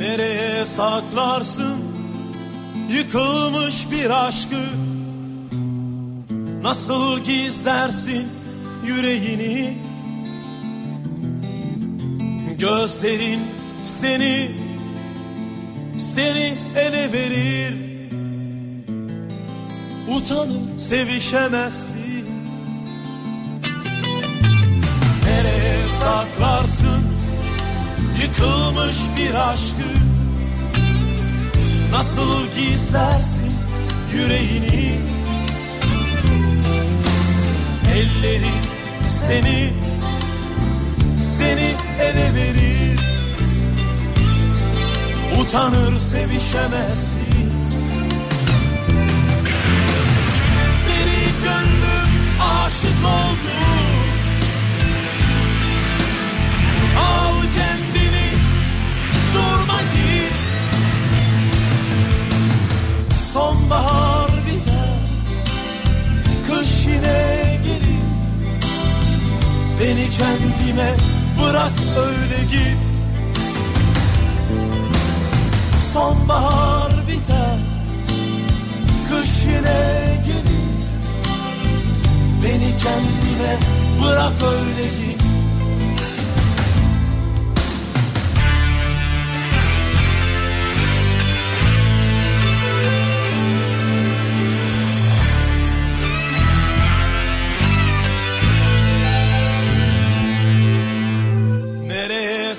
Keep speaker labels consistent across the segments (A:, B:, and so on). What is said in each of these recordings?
A: Nereye saklarsın yıkılmış bir aşkı? Nasıl gizlersin yüreğini? Gözlerin seni seni ele verir. Utanır sevişemezsin. Nereye saklarsın yıkılmış bir aşkı. Nasıl gizlersin yüreğini? Elleri seni seni ele verir. Utanır sevişemezsin. Deli gönlüm aşık oldu. Al kendini Sonbahar biter. Kış yine gelir. Beni kendime bırak öyle git. Sonbahar biter. Kış yine gelir. Beni kendime bırak öyle git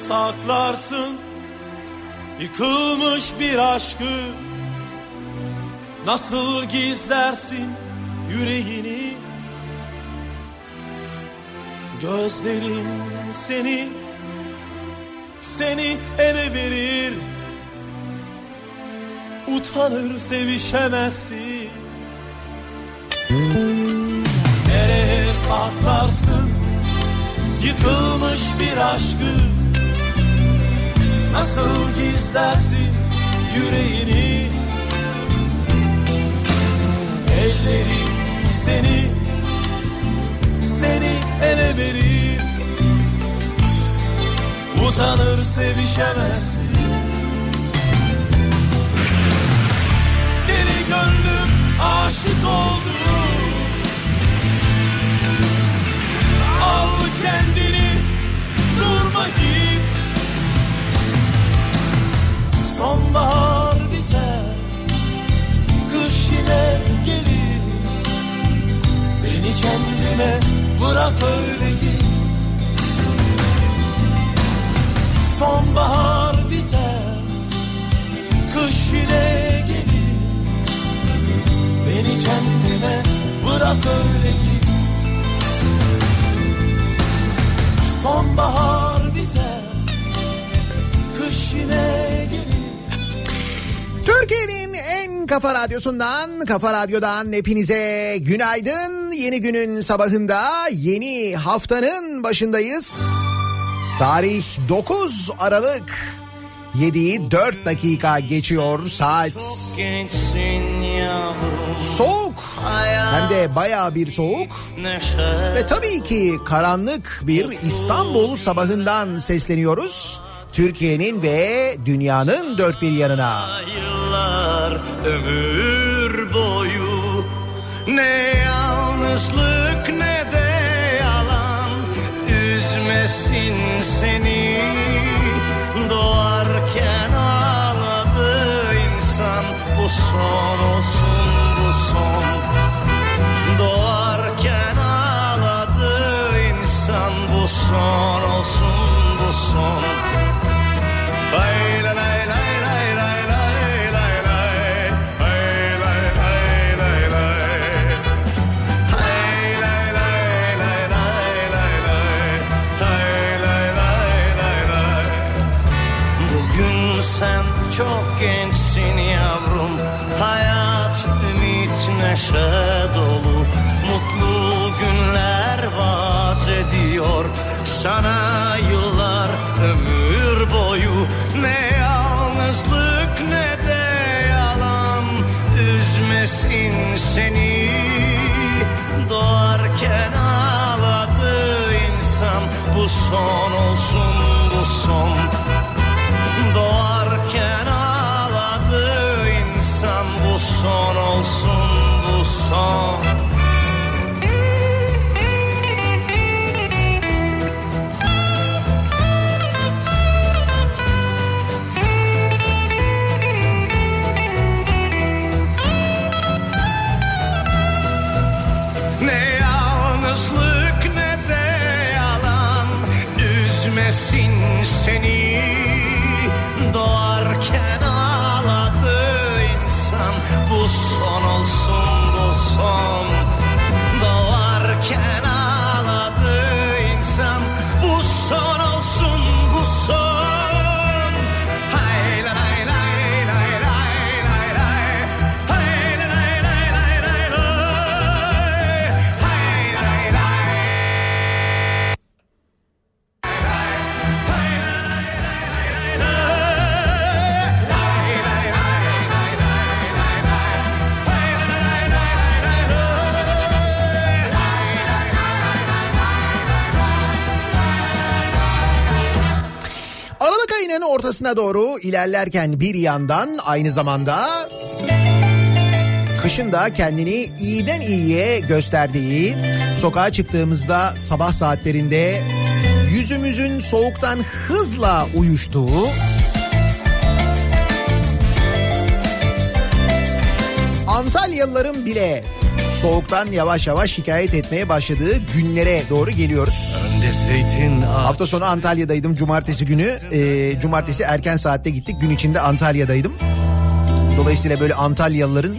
A: saklarsın. Yıkılmış bir aşkı. Nasıl gizlersin yüreğini? Gözlerin seni seni ele verir. Utanır sevişemezsin. Nereye saklarsın? Yıkılmış bir aşkı Nasıl gizlersin yüreğini? Ellerim seni Seni ele verir. Utanır sevişemezsin. Deli gönlüm aşık oldu
B: radyosundan, kafa radyodan hepinize günaydın. Yeni günün sabahında, yeni haftanın başındayız. Tarih 9 Aralık. 7'yi 4 dakika geçiyor saat. Soğuk. Hem de bayağı bir soğuk. Ve tabii ki karanlık bir İstanbul sabahından sesleniyoruz. Türkiye'nin ve dünyanın dört bir yanına.
C: Yıllar ömür boyu. Ne yalnızlık ne de yalan Üzmesin seni. Doğarken ağladı insan Bu son olsun bu son. Doğarken ağladı insan Bu son olsun bu son. Lay lay lay gençsin yavrum. Hayat ümit neşe dolu. Mutlu günler vaat ediyor. Sana yıllar ömür boyu. Ne yalnızlık ne de yalan. Üzmesin seni. Doğarken ağladı insan. Bu son olsun bu son son olsun bu son. Ne yalnızlık ne de yalan Üzmesin seni. Doğarken
B: olursan olsun dostum ortasına doğru ilerlerken bir yandan aynı zamanda kışın da kendini iyiden iyiye gösterdiği, sokağa çıktığımızda sabah saatlerinde yüzümüzün soğuktan hızla uyuştuğu, Antalyalıların bile soğuktan yavaş yavaş şikayet etmeye başladığı günlere doğru geliyoruz. Hafta sonu Antalya'daydım cumartesi günü. Ee, cumartesi erken saatte gittik. Gün içinde Antalya'daydım. Dolayısıyla böyle Antalyalıların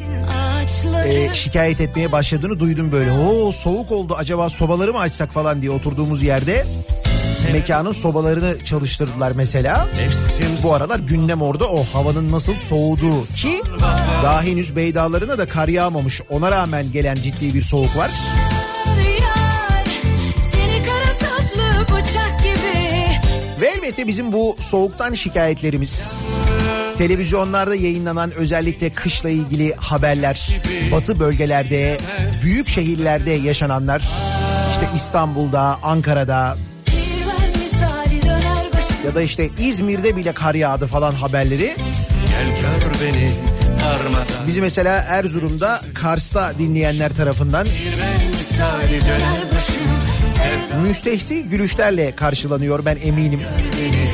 B: e, şikayet etmeye başladığını duydum böyle. Oo soğuk oldu acaba sobaları mı açsak falan diye oturduğumuz yerde mekanın sobalarını çalıştırdılar mesela. Bu aralar gündem orada. O havanın nasıl soğuduğu ki daha henüz Beydağlarına da kar yağmamış. Ona rağmen gelen ciddi bir soğuk var. Ve elbette bizim bu soğuktan şikayetlerimiz, televizyonlarda yayınlanan özellikle kışla ilgili haberler, batı bölgelerde, büyük şehirlerde yaşananlar, işte İstanbul'da, Ankara'da ya da işte İzmir'de bile kar yağdı falan haberleri.
D: beni.
B: Bizi mesela Erzurum'da, Kars'ta dinleyenler tarafından
D: başım.
B: Müstehsi gülüşlerle karşılanıyor ben eminim.
D: beni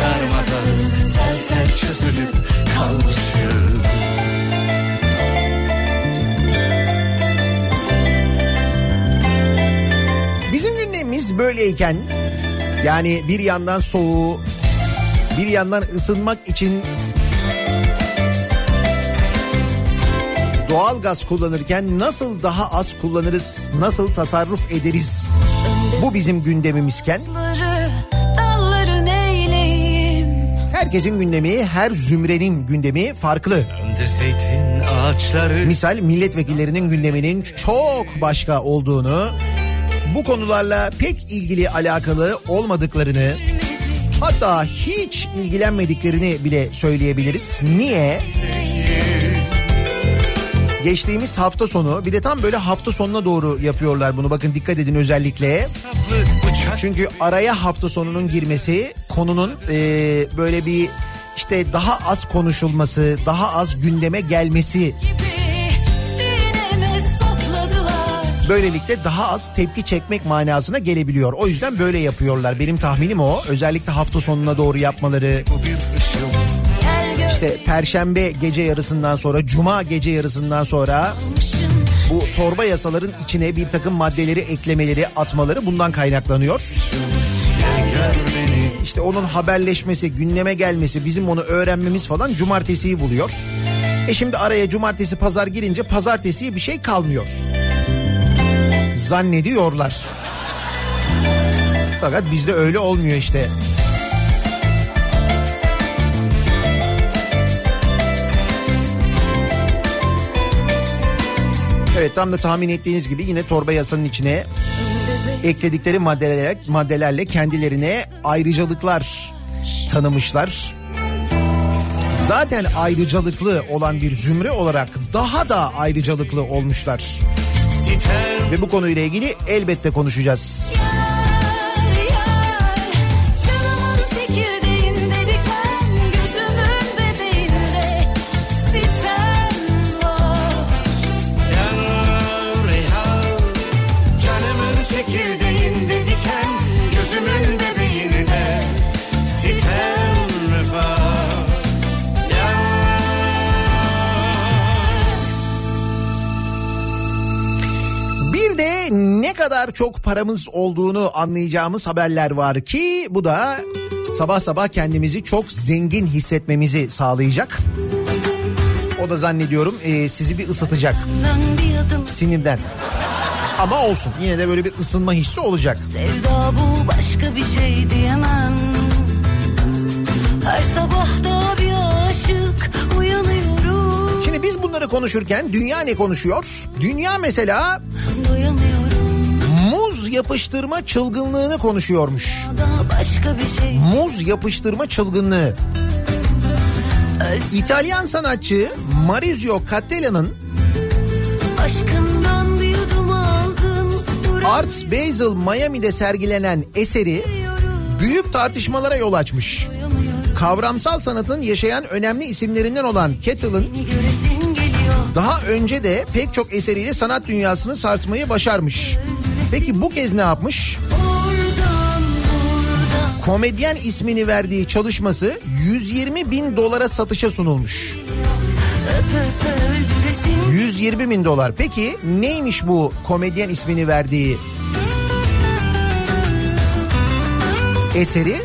D: darmadan. Tel tel çözülüp kalmışım.
B: Bizim gündemimiz böyleyken yani bir yandan soğuğu bir yandan ısınmak için doğal gaz kullanırken nasıl daha az kullanırız, nasıl tasarruf ederiz? Bu bizim gündemimizken herkesin gündemi, her zümrenin gündemi farklı. Misal milletvekillerinin gündeminin çok başka olduğunu, bu konularla pek ilgili alakalı olmadıklarını, hatta hiç ilgilenmediklerini bile söyleyebiliriz. Niye? Geçtiğimiz hafta sonu bir de tam böyle hafta sonuna doğru yapıyorlar bunu bakın dikkat edin özellikle. Çünkü araya hafta sonunun girmesi konunun eee, böyle bir işte daha az konuşulması, daha az gündeme gelmesi böylelikle daha az tepki çekmek manasına gelebiliyor. O yüzden böyle yapıyorlar. Benim tahminim o. Özellikle hafta sonuna doğru yapmaları. İşte perşembe gece yarısından sonra, cuma gece yarısından sonra bu torba yasaların içine bir takım maddeleri eklemeleri, atmaları bundan kaynaklanıyor. İşte onun haberleşmesi, gündeme gelmesi, bizim onu öğrenmemiz falan cumartesiyi buluyor. E şimdi araya cumartesi pazar girince pazartesiye bir şey kalmıyor. Zannediyorlar. Fakat bizde öyle olmuyor işte. Evet tam da tahmin ettiğiniz gibi yine torba yasanın içine ekledikleri maddelerle, maddelerle kendilerine ayrıcalıklar tanımışlar. Zaten ayrıcalıklı olan bir zümre olarak daha da ayrıcalıklı olmuşlar. Ve bu konuyla ilgili elbette konuşacağız.
E: Yar,
B: kadar çok paramız olduğunu anlayacağımız haberler var ki bu da sabah sabah kendimizi çok zengin hissetmemizi sağlayacak. O da zannediyorum e, sizi bir ısıtacak sinirden. Ama olsun yine de böyle bir ısınma hissi olacak.
E: Sevda bu başka bir şey diyemem Her sabah da bir aşık uyanıyorum
B: Şimdi biz bunları konuşurken dünya ne konuşuyor? Dünya mesela yapıştırma çılgınlığını konuşuyormuş.
E: şey
B: Muz yapıştırma çılgınlığı. İtalyan sanatçı Maurizio Cattelan'ın Art Basel Miami'de sergilenen eseri büyük tartışmalara yol açmış. Kavramsal sanatın yaşayan önemli isimlerinden olan Kettle'ın daha önce de pek çok eseriyle sanat dünyasını sarsmayı başarmış. Peki bu kez ne yapmış? Komedyen ismini verdiği çalışması 120 bin dolara satışa sunulmuş.
E: Öp öp öldüresim
B: 120 bin dolar. Peki neymiş bu komedyen ismini verdiği eseri?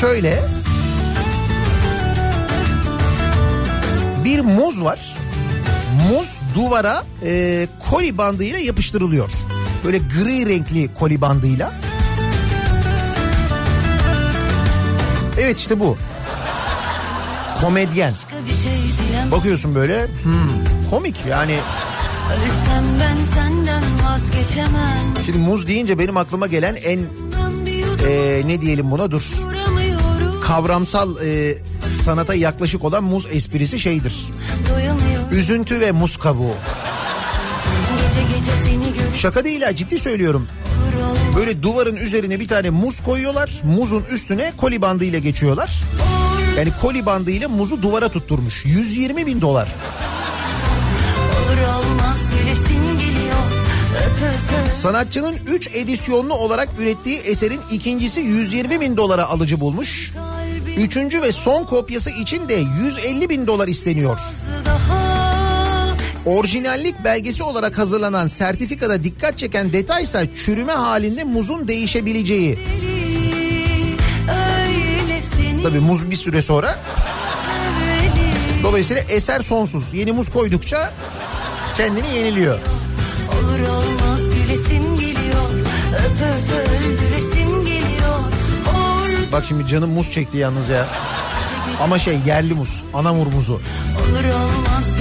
B: Şöyle bir muz var. Muz duvara e, koli bandıyla yapıştırılıyor. Böyle gri renkli koli bandıyla. Evet işte bu. Komedyen.
E: Şey
B: Bakıyorsun böyle hmm, komik yani.
E: Ölsem ben senden vazgeçemem
B: Şimdi muz deyince benim aklıma gelen en e, ne diyelim buna dur. Kavramsal e, sanata yaklaşık olan muz esprisi şeydir. Üzüntü ve muz kabuğu. Şaka değil ha ciddi söylüyorum. Böyle duvarın üzerine bir tane muz koyuyorlar. Muzun üstüne koli bandıyla geçiyorlar. Yani koli bandıyla muzu duvara tutturmuş. 120 bin dolar. Sanatçının 3 edisyonlu olarak ürettiği eserin ikincisi 120 bin dolara alıcı bulmuş. Üçüncü ve son kopyası için de 150 bin dolar isteniyor. Orijinallik belgesi olarak hazırlanan sertifikada dikkat çeken detaysa çürüme halinde muzun değişebileceği. Tabii muz bir süre sonra dolayısıyla eser sonsuz. Yeni muz koydukça kendini yeniliyor.
E: Olur olmaz gülesim geliyor Öp öp öldüresim geliyor Orada
B: Bak şimdi canım muz çekti yalnız ya. Ama şey yerli muz, anamur muzu.
E: olur olmaz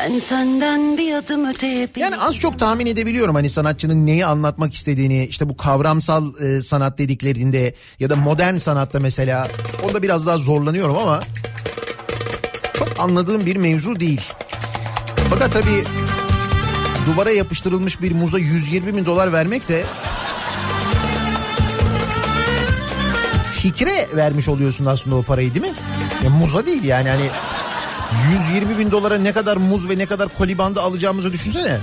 E: Ben senden bir adım öteye bir
B: Yani az çok tahmin edebiliyorum hani sanatçının neyi anlatmak istediğini işte bu kavramsal e, sanat dediklerinde ya da modern sanatta mesela onda biraz daha zorlanıyorum ama çok anladığım bir mevzu değil. Fakat tabii duvara yapıştırılmış bir muza 120 bin dolar vermek de fikre vermiş oluyorsun aslında o parayı değil mi? Ya muza değil yani hani 120 bin dolara ne kadar muz ve ne kadar kolibandı alacağımızı düşünsene.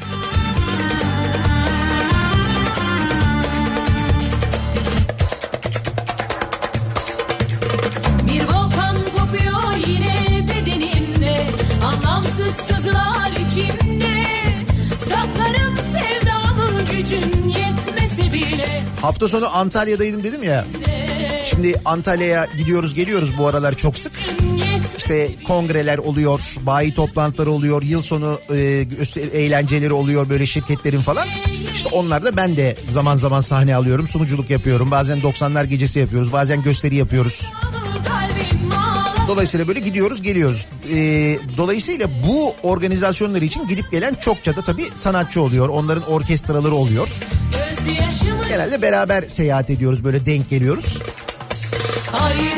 B: Hafta sonu Antalya'daydım dedim ya. Şimdi Antalya'ya gidiyoruz geliyoruz bu aralar çok sık. İşte kongreler oluyor, bayi toplantıları oluyor, yıl sonu e, eğlenceleri oluyor böyle şirketlerin falan. İşte onlarda ben de zaman zaman sahne alıyorum, sunuculuk yapıyorum. Bazen 90'lar gecesi yapıyoruz, bazen gösteri yapıyoruz. Dolayısıyla böyle gidiyoruz geliyoruz. E, dolayısıyla bu organizasyonlar için gidip gelen çokça da tabii sanatçı oluyor. Onların orkestraları oluyor. Genelde beraber seyahat ediyoruz böyle denk geliyoruz.
F: hayranmıyorum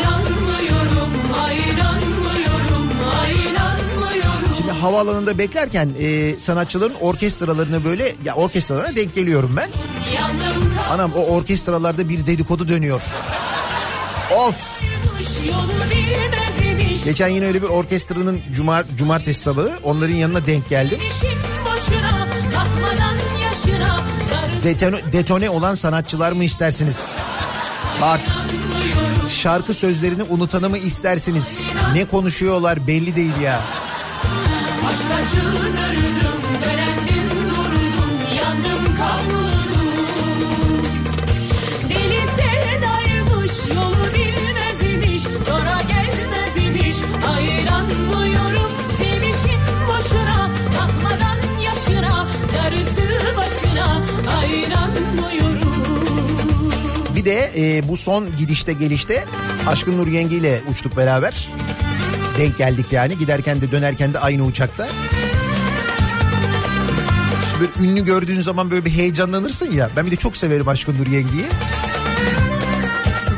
B: havaalanında beklerken e, sanatçıların orkestralarını böyle ya orkestralarına denk geliyorum ben. Anam o orkestralarda bir dedikodu dönüyor. Of! Geçen yine öyle bir orkestranın cumar, cumartesi sabahı onların yanına denk geldim. Detone, detone olan sanatçılar mı istersiniz? Bak şarkı sözlerini unutanı mı istersiniz? Ne konuşuyorlar belli değil ya. Bir de e, bu son gidişte gelişte Aşkın Nur Yengi ile uçtuk beraber. Denk geldik yani giderken de dönerken de aynı uçakta. Böyle ünlü gördüğün zaman böyle bir heyecanlanırsın ya. Ben bir de çok severim Aşkın Nur Yengi'yi.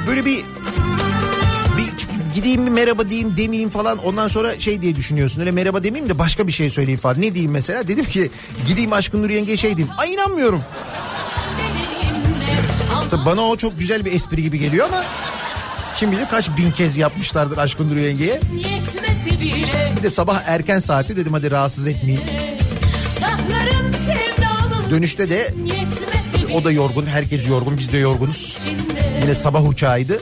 B: Böyle bir gideyim bir merhaba diyeyim demeyeyim falan ondan sonra şey diye düşünüyorsun. Öyle merhaba demeyeyim de başka bir şey söyleyeyim falan. Ne diyeyim mesela? Dedim ki gideyim Aşkın Nur Yenge'ye şey diyeyim. Ay inanmıyorum. Tabii bana o çok güzel bir espri gibi geliyor ama kim bilir kaç bin kez yapmışlardır Aşkın Nur Yenge'ye. Bir de sabah erken saati dedim hadi rahatsız etmeyeyim. Dönüşte de o da yorgun herkes yorgun biz de yorgunuz. Yine sabah uçağıydı.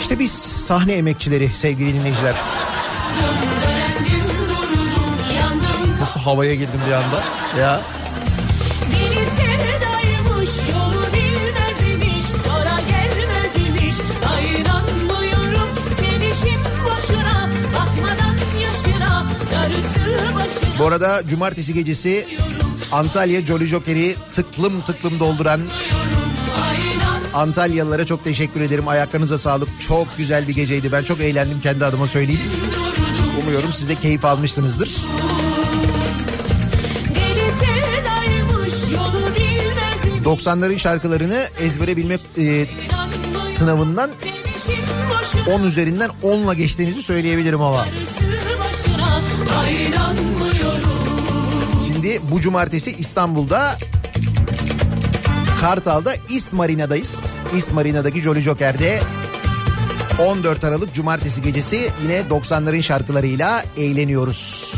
B: İşte biz sahne emekçileri sevgili dinleyiciler. Nasıl havaya girdim bir anda ya. Bu arada cumartesi gecesi Antalya Jolly Joker'i tıklım tıklım dolduran Antalyalılara çok teşekkür ederim. Ayaklarınıza sağlık. Çok güzel bir geceydi. Ben çok eğlendim kendi adıma söyleyeyim. Umuyorum siz de keyif almışsınızdır.
F: deli sevdaymış, yolu bilmez imiş.
B: 90'ların şarkılarını ezbere bilme e, sınavından
F: Sevişim boşuna,
B: 10 üzerinden 10'la geçtiğinizi söyleyebilirim ama.
F: Ayranmıyorum.
B: Bu cumartesi İstanbul'da Kartal'da East Marina'dayız. East Marina'daki Jolly Joker'de 14 Aralık Cumartesi gecesi yine 90'ların şarkılarıyla eğleniyoruz.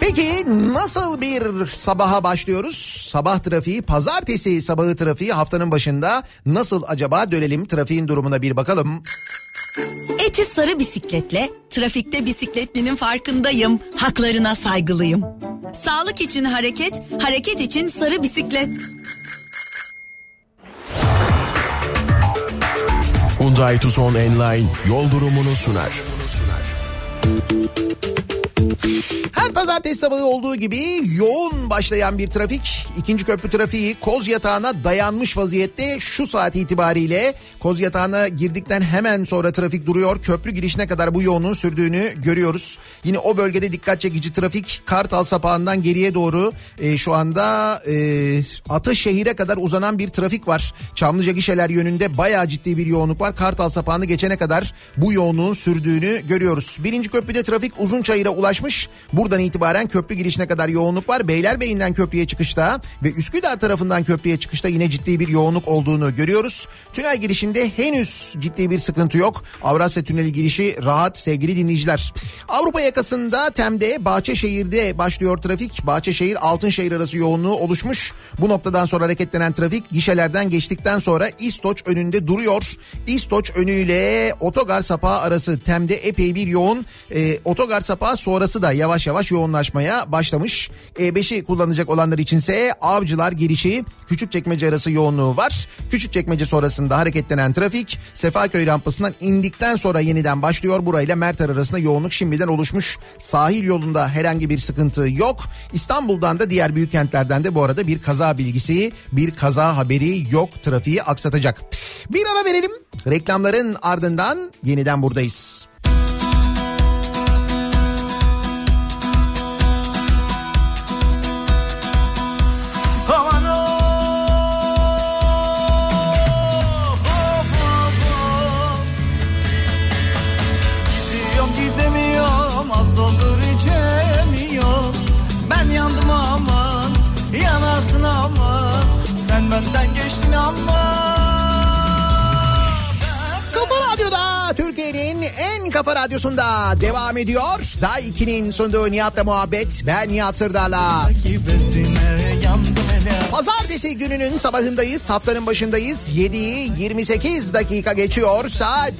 B: Peki nasıl bir sabaha başlıyoruz? Sabah trafiği, pazartesi sabahı trafiği haftanın başında nasıl acaba dönelim trafiğin durumuna bir bakalım.
G: Eti sarı bisikletle trafikte bisikletlinin farkındayım. Haklarına saygılıyım. Sağlık için hareket, hareket için sarı bisiklet.
H: Hyundai Tucson Enline yol durumunu sunar.
B: Her pazartesi sabahı olduğu gibi yoğun başlayan bir trafik. ikinci köprü trafiği Koz Yatağı'na dayanmış vaziyette şu saat itibariyle Koz Yatağı'na girdikten hemen sonra trafik duruyor. Köprü girişine kadar bu yoğunluğun sürdüğünü görüyoruz. Yine o bölgede dikkat çekici trafik Kartal sapağından geriye doğru e, şu anda e, Ataşehir'e kadar uzanan bir trafik var. Çamlıca gişeler yönünde bayağı ciddi bir yoğunluk var. Kartal sapağını geçene kadar bu yoğunluğun sürdüğünü görüyoruz. Birinci köprüde trafik Uzunçayır'a ulaşmış. Buradan itibaren köprü girişine kadar yoğunluk var. Beylerbeyi'nden köprüye çıkışta ve Üsküdar tarafından köprüye çıkışta yine ciddi bir yoğunluk olduğunu görüyoruz. Tünel girişinde henüz ciddi bir sıkıntı yok. Avrasya Tüneli girişi rahat sevgili dinleyiciler. Avrupa yakasında Tem'de Bahçeşehir'de başlıyor trafik. Bahçeşehir Altınşehir arası yoğunluğu oluşmuş. Bu noktadan sonra hareketlenen trafik gişelerden geçtikten sonra İstoç önünde duruyor. İstoç önüyle otogar sapağı arası Tem'de epey bir yoğun. Ee, otogar sapağı sonrası da yavaş yavaş yoğunlaşmaya başlamış. E5'i kullanacak olanlar içinse Avcılar girişi Küçükçekmece arası yoğunluğu var. Küçükçekmece sonrasında hareketlenen trafik Sefaköy rampasından indikten sonra yeniden başlıyor. Burayla Merter arasında yoğunluk şimdiden oluşmuş. Sahil yolunda herhangi bir sıkıntı yok. İstanbul'dan da diğer büyük kentlerden de bu arada bir kaza bilgisi, bir kaza haberi yok. Trafiği aksatacak. Bir ara verelim. Reklamların ardından yeniden buradayız.
A: Benden geçtin ama
B: Kafa Radyo'da Türkiye'nin en kafa radyosunda devam ediyor. Daha 2'nin sunduğu Nihat'la muhabbet. Ben Nihat Sırdar'la. Pazartesi gününün sabahındayız. Haftanın başındayız. 7'yi 28 dakika geçiyor saat.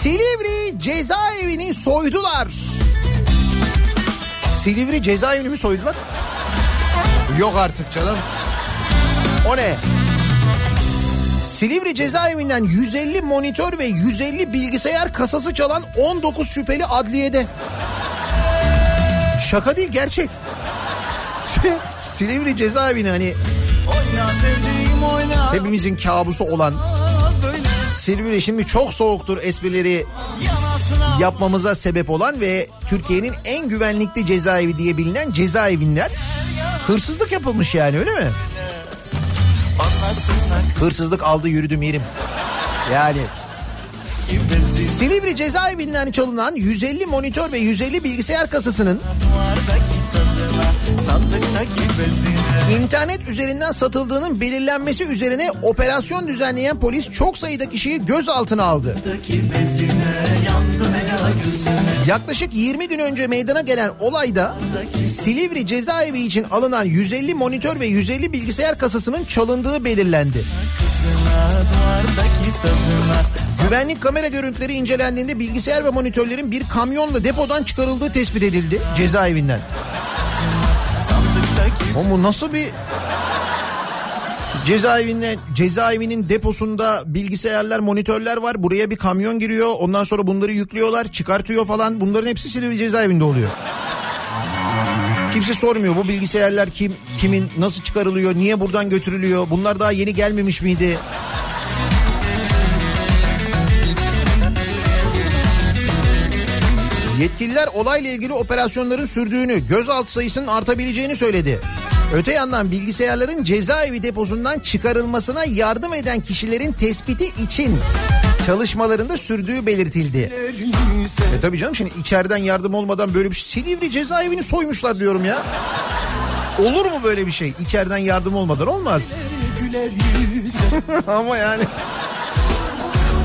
B: Silivri cezaevini soydular. Silivri cezaevini mi soydular? Yok artık canım. O ne? Silivri cezaevinden 150 monitör ve 150 bilgisayar kasası çalan 19 şüpheli adliyede. Şaka değil gerçek. Silivri cezaevini hani
A: Oyna sevdiğim oyna
B: hepimizin kabusu olan Silivri şimdi çok soğuktur esprileri
A: yanasına
B: yapmamıza sebep olan ve Türkiye'nin en güvenlikli cezaevi diye bilinen cezaevinden Hırsızlık yapılmış yani öyle mi? Hırsızlık aldı yürüdüm yerim. Yani Silivri cezaevinden çalınan 150 monitör ve 150 bilgisayar kasasının internet üzerinden satıldığının belirlenmesi üzerine operasyon düzenleyen polis çok sayıda kişiyi gözaltına aldı. Yaklaşık 20 gün önce meydana gelen olayda Silivri cezaevi için alınan 150 monitör ve 150 bilgisayar kasasının çalındığı belirlendi. Güvenlik kamera görüntüleri incelendiğinde bilgisayar ve monitörlerin bir kamyonla depodan çıkarıldığı tespit edildi cezaevinden. Ama bu nasıl bir cezaevinden cezaevinin deposunda bilgisayarlar, monitörler var. Buraya bir kamyon giriyor. Ondan sonra bunları yüklüyorlar, çıkartıyor falan. Bunların hepsi Silivri cezaevinde oluyor. Kimse sormuyor bu bilgisayarlar kim, kimin, nasıl çıkarılıyor, niye buradan götürülüyor? Bunlar daha yeni gelmemiş miydi? Yetkililer olayla ilgili operasyonların sürdüğünü, gözaltı sayısının artabileceğini söyledi. Öte yandan bilgisayarların cezaevi deposundan çıkarılmasına yardım eden kişilerin tespiti için çalışmalarında sürdüğü belirtildi. E tabii canım şimdi içeriden yardım olmadan böyle bir şey. Silivri cezaevini soymuşlar diyorum ya. Olur mu böyle bir şey? İçeriden yardım olmadan olmaz.
A: güler yüze
B: Ama yani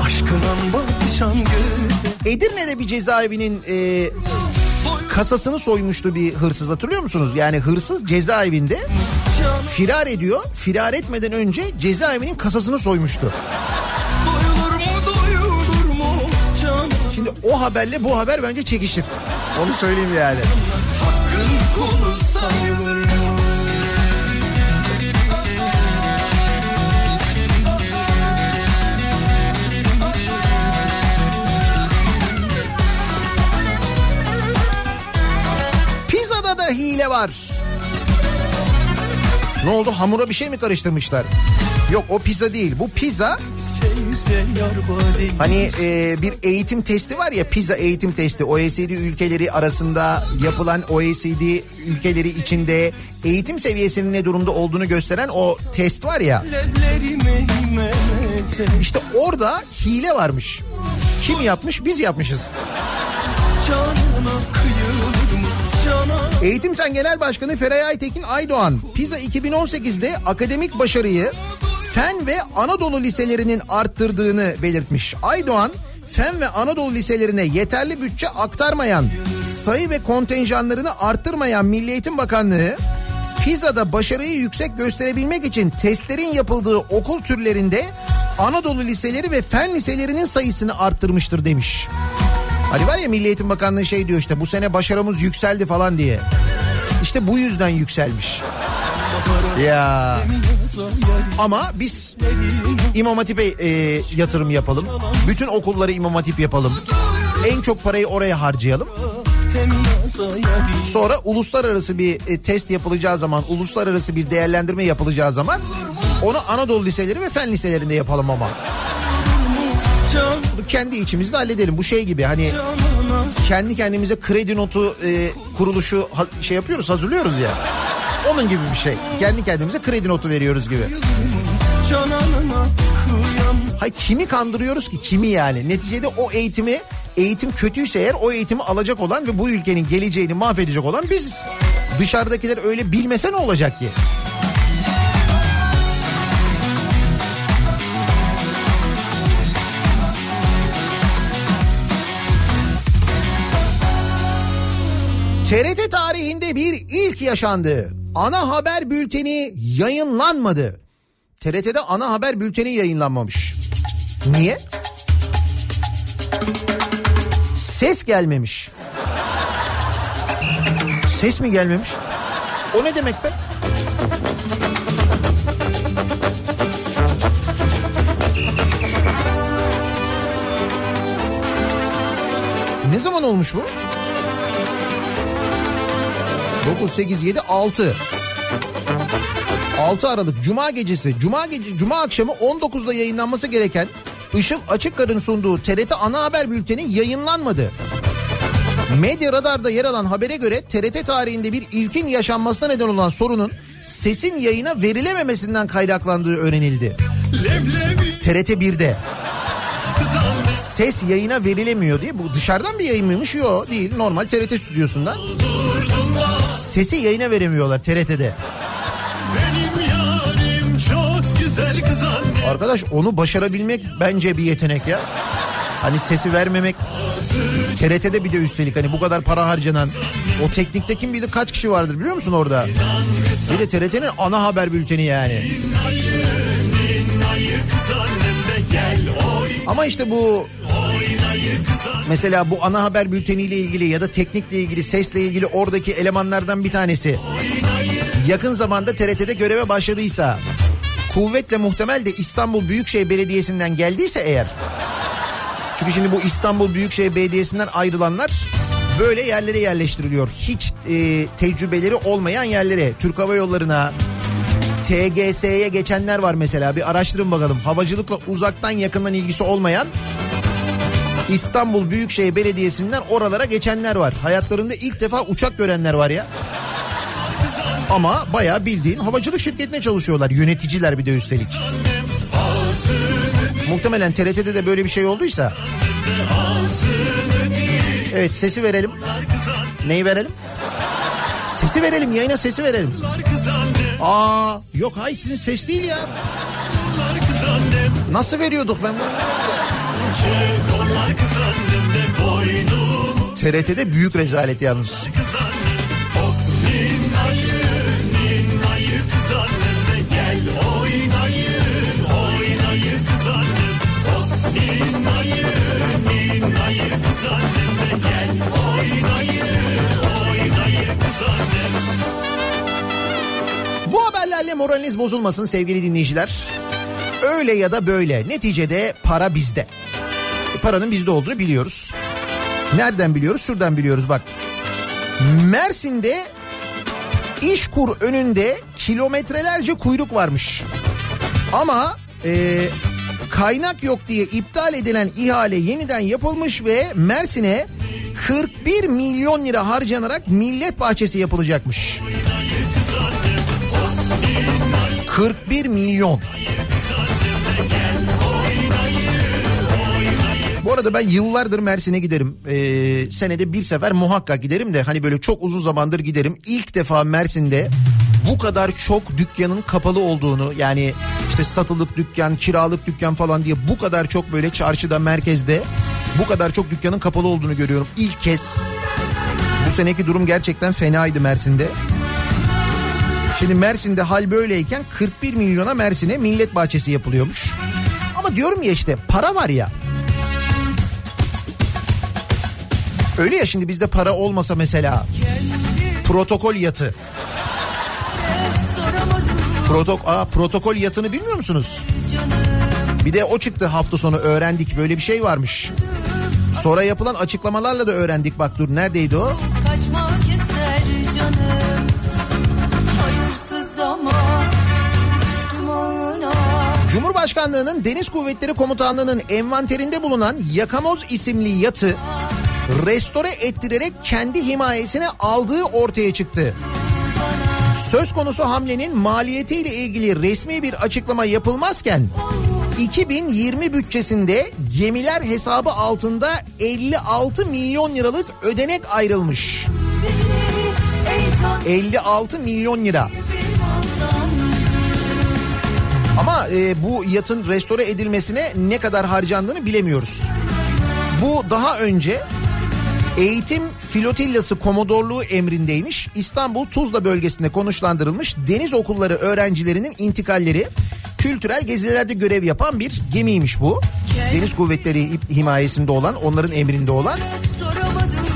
A: Aşkına bakışan göze
B: Edirne'de bir cezaevinin e, kasasını soymuştu bir hırsız hatırlıyor musunuz? Yani hırsız cezaevinde firar ediyor. Firar etmeden önce cezaevinin kasasını soymuştu. Şimdi o haberle bu haber bence çekişir. Onu söyleyeyim yani.
A: Hakkın kulu sayılır
B: da hile var. Ne oldu hamura bir şey mi karıştırmışlar? Yok o pizza değil. Bu pizza Hani e, bir eğitim testi var ya pizza eğitim testi OECD ülkeleri arasında yapılan OECD ülkeleri içinde eğitim seviyesinin ne durumda olduğunu gösteren o test var ya işte orada hile varmış. Kim yapmış? Biz yapmışız.
A: Canına cana
B: Eğitim Sen Genel Başkanı Feray Aytekin Aydoğan PISA 2018'de akademik başarıyı fen ve Anadolu liselerinin arttırdığını belirtmiş. Aydoğan fen ve Anadolu liselerine yeterli bütçe aktarmayan, sayı ve kontenjanlarını arttırmayan Milli Eğitim Bakanlığı PISA'da başarıyı yüksek gösterebilmek için testlerin yapıldığı okul türlerinde Anadolu liseleri ve fen liselerinin sayısını arttırmıştır demiş. Hani var ya Milli Eğitim Bakanlığı şey diyor işte bu sene başarımız yükseldi falan diye. İşte bu yüzden yükselmiş. Ya ama biz İmam Hatip'e e, yatırım yapalım. Bütün okulları İmam Hatip yapalım. En çok parayı oraya harcayalım. Sonra uluslararası bir e, test yapılacağı zaman, uluslararası bir değerlendirme yapılacağı zaman onu Anadolu liseleri ve fen liselerinde yapalım ama. Kendi içimizde halledelim. Bu şey gibi hani kendi kendimize kredi notu e, kuruluşu şey yapıyoruz hazırlıyoruz ya. Onun gibi bir şey. Kendi kendimize kredi notu veriyoruz gibi. Hay kimi kandırıyoruz ki kimi yani? Neticede o eğitimi eğitim kötüyse eğer o eğitimi alacak olan ve bu ülkenin geleceğini mahvedecek olan biziz. Dışarıdakiler öyle bilmese ne olacak ki? TRT tarihinde bir ilk yaşandı. Ana haber bülteni yayınlanmadı. TRT'de ana haber bülteni yayınlanmamış. Niye? Ses gelmemiş. Ses mi gelmemiş? O ne demek be? Ne zaman olmuş bu? 9, 8, 7, 6. 6 Aralık Cuma gecesi Cuma gece Cuma akşamı 19'da yayınlanması gereken Işıl Açıkkar'ın sunduğu TRT ana haber bülteni yayınlanmadı. Medya Radar'da yer alan habere göre TRT tarihinde bir ilkin yaşanmasına neden olan sorunun sesin yayına verilememesinden kaynaklandığı öğrenildi.
A: Leblebi
B: TRT 1'de
A: zannet
B: ses yayına verilemiyor diye bu dışarıdan bir yayın mıymış? Yok değil normal TRT stüdyosundan. Sesi yayına veremiyorlar TRT'de.
A: Benim yarim çok güzel kız anne
B: Arkadaş onu başarabilmek bence bir yetenek ya. Hani sesi vermemek TRT'de bir de üstelik hani bu kadar para harcanan o teknikte kim bilir kaç kişi vardır biliyor musun orada? Bir de TRT'nin ana haber bülteni yani. Ama işte bu mesela bu ana haber bülteniyle ilgili ya da teknikle ilgili sesle ilgili oradaki elemanlardan bir tanesi yakın zamanda TRT'de göreve başladıysa kuvvetle muhtemel de İstanbul Büyükşehir Belediyesi'nden geldiyse eğer çünkü şimdi bu İstanbul Büyükşehir Belediyesi'nden ayrılanlar böyle yerlere yerleştiriliyor. Hiç e, tecrübeleri olmayan yerlere Türk Hava Yolları'na TGS'ye geçenler var mesela bir araştırın bakalım. Havacılıkla uzaktan yakından ilgisi olmayan İstanbul Büyükşehir Belediyesi'nden oralara geçenler var. Hayatlarında ilk defa uçak görenler var ya. Ama bayağı bildiğin havacılık şirketine çalışıyorlar. Yöneticiler bir de üstelik. Muhtemelen TRT'de de böyle bir şey olduysa. Evet sesi verelim. Neyi verelim? Sesi verelim yayına sesi verelim. Aa yok hayır sizin ses değil ya. Nasıl veriyorduk ben bunu? TRT'de büyük rezalet yalnız. Bu haberlerle moraliniz bozulmasın sevgili dinleyiciler. Öyle ya da böyle neticede para bizde. Paranın bizde olduğunu biliyoruz. Nereden biliyoruz? Şuradan biliyoruz bak. Mersin'de İşkur önünde kilometrelerce kuyruk varmış. Ama e, kaynak yok diye iptal edilen ihale yeniden yapılmış ve Mersin'e 41 milyon lira harcanarak millet bahçesi yapılacakmış. 41 milyon. Arada ben yıllardır Mersin'e giderim. Ee, senede bir sefer muhakkak giderim de hani böyle çok uzun zamandır giderim. İlk defa Mersin'de bu kadar çok dükkanın kapalı olduğunu yani işte satılık dükkan, kiralık dükkan falan diye bu kadar çok böyle çarşıda, merkezde bu kadar çok dükkanın kapalı olduğunu görüyorum. İlk kez bu seneki durum gerçekten fenaydı Mersin'de. Şimdi Mersin'de hal böyleyken 41 milyona Mersin'e millet bahçesi yapılıyormuş. Ama diyorum ya işte para var ya. Öyle ya şimdi bizde para olmasa mesela protokol yatı. Protok Aa, protokol yatını bilmiyor musunuz? Bir de o çıktı hafta sonu öğrendik böyle bir şey varmış. Sonra yapılan açıklamalarla da öğrendik bak dur neredeydi o?
E: Kaçmak ister canım Hayırsız ama
B: Cumhurbaşkanlığının Deniz Kuvvetleri Komutanlığı'nın envanterinde bulunan Yakamoz isimli yatı restore ettirerek kendi himayesine aldığı ortaya çıktı. Söz konusu hamlenin maliyetiyle ilgili resmi bir açıklama yapılmazken 2020 bütçesinde gemiler hesabı altında 56 milyon liralık ödenek ayrılmış.
E: Ey Tanrım
B: 56 milyon lira. Ama e, bu yatın restore edilmesine ne kadar harcandığını bilemiyoruz. Bu daha önce eğitim filotillası komodorluğu emrindeymiş. İstanbul Tuzla bölgesinde konuşlandırılmış deniz okulları öğrencilerinin intikalleri kültürel gezilerde görev yapan bir gemiymiş bu. Deniz kuvvetleri himayesinde olan, onların emrinde olan.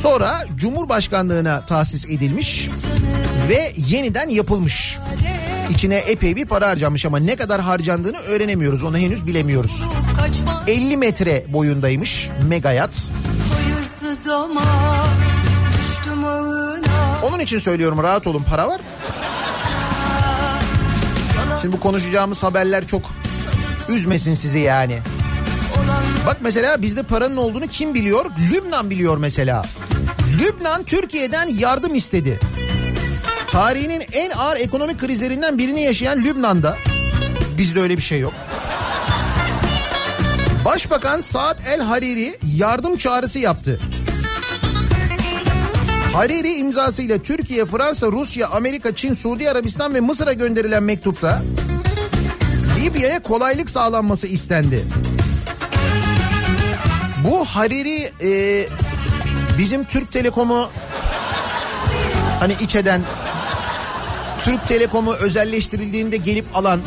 B: Sonra Cumhurbaşkanlığına tahsis edilmiş ve yeniden yapılmış. İçine epey bir para harcanmış ama ne kadar harcandığını öğrenemiyoruz. Onu henüz bilemiyoruz.
E: Kaçmak
B: 50 metre boyundaymış megayat.
E: hayırsız ama
B: Onun için söylüyorum rahat olun para var. Şimdi bu konuşacağımız haberler çok üzmesin sizi yani. Bak mesela bizde paranın olduğunu kim biliyor? Lübnan biliyor mesela. Lübnan Türkiye'den yardım istedi. Tarihinin en ağır ekonomik krizlerinden birini yaşayan Lübnan'da bizde öyle bir şey yok. Başbakan Saad El Hariri yardım çağrısı yaptı. Hariri imzasıyla Türkiye, Fransa, Rusya, Amerika, Çin, Suudi Arabistan ve Mısır'a gönderilen mektupta Libya'ya kolaylık sağlanması istendi. Bu Hariri e, bizim Türk Telekom'u hani iç eden Türk Telekom'u özelleştirildiğinde gelip alan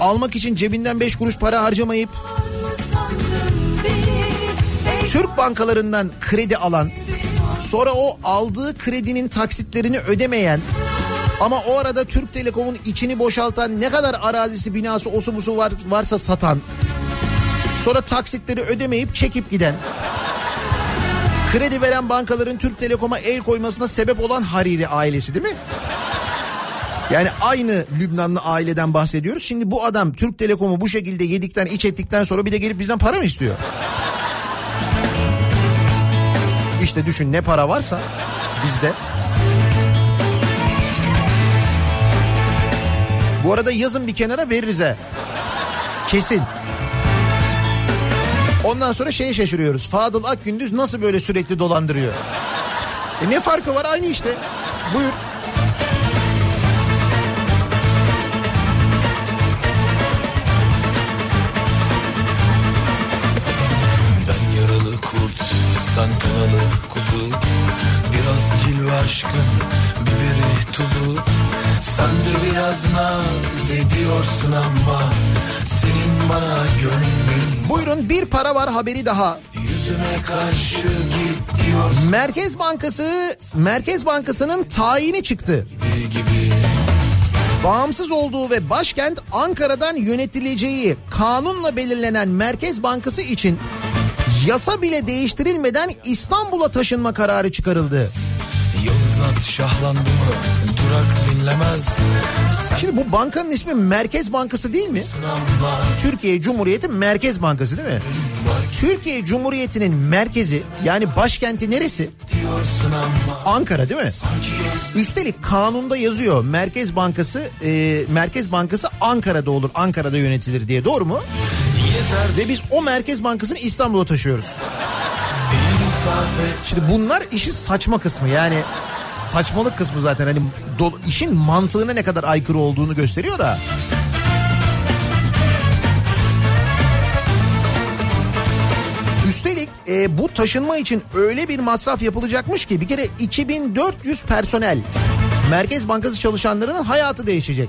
B: almak için cebinden 5 kuruş para harcamayıp Türk bankalarından kredi alan sonra o aldığı kredinin taksitlerini ödemeyen ama o arada Türk Telekom'un içini boşaltan ne kadar arazisi binası osu busu var, varsa satan sonra taksitleri ödemeyip çekip giden kredi veren bankaların Türk Telekom'a el koymasına sebep olan Hariri ailesi değil mi? Yani aynı Lübnanlı aileden bahsediyoruz. Şimdi bu adam Türk Telekom'u bu şekilde yedikten iç ettikten sonra bir de gelip bizden para mı istiyor? İşte düşün ne para varsa bizde. Bu arada yazın bir kenara veririz he. Kesin. Ondan sonra şeye şaşırıyoruz. Fadıl Akgündüz nasıl böyle sürekli dolandırıyor? E ne farkı var aynı işte. Buyur.
D: Kanalı kuzu Biraz cilve aşkın, biberi tuzu Sen de biraz naz ediyorsun ama Senin bana gönlün
B: Buyurun bir para var haberi daha.
D: Yüzüme karşı git diyorsun
B: Merkez Bankası Merkez Bankası'nın tayini çıktı.
D: gibi
B: Bağımsız olduğu ve başkent Ankara'dan yönetileceği kanunla belirlenen Merkez Bankası için yasa bile değiştirilmeden İstanbul'a taşınma kararı çıkarıldı.
D: Yıldız at şahlandı mı durak dinlemez Sen
B: Şimdi bu bankanın ismi Merkez Bankası değil mi? Türkiye Cumhuriyeti Merkez Bankası değil mi? Türkiye Cumhuriyeti'nin merkezi yani başkenti neresi? Ankara değil mi? Üstelik kanunda yazıyor Merkez Bankası e, Merkez Bankası Ankara'da olur Ankara'da yönetilir diye doğru mu? Ve biz o Merkez Bankası'nı İstanbul'a taşıyoruz. Şimdi bunlar işin saçma kısmı yani saçmalık kısmı zaten hani do- işin mantığına ne kadar aykırı olduğunu gösteriyor da. Üstelik e, bu taşınma için öyle bir masraf yapılacakmış ki bir kere 2400 personel Merkez Bankası çalışanlarının hayatı değişecek.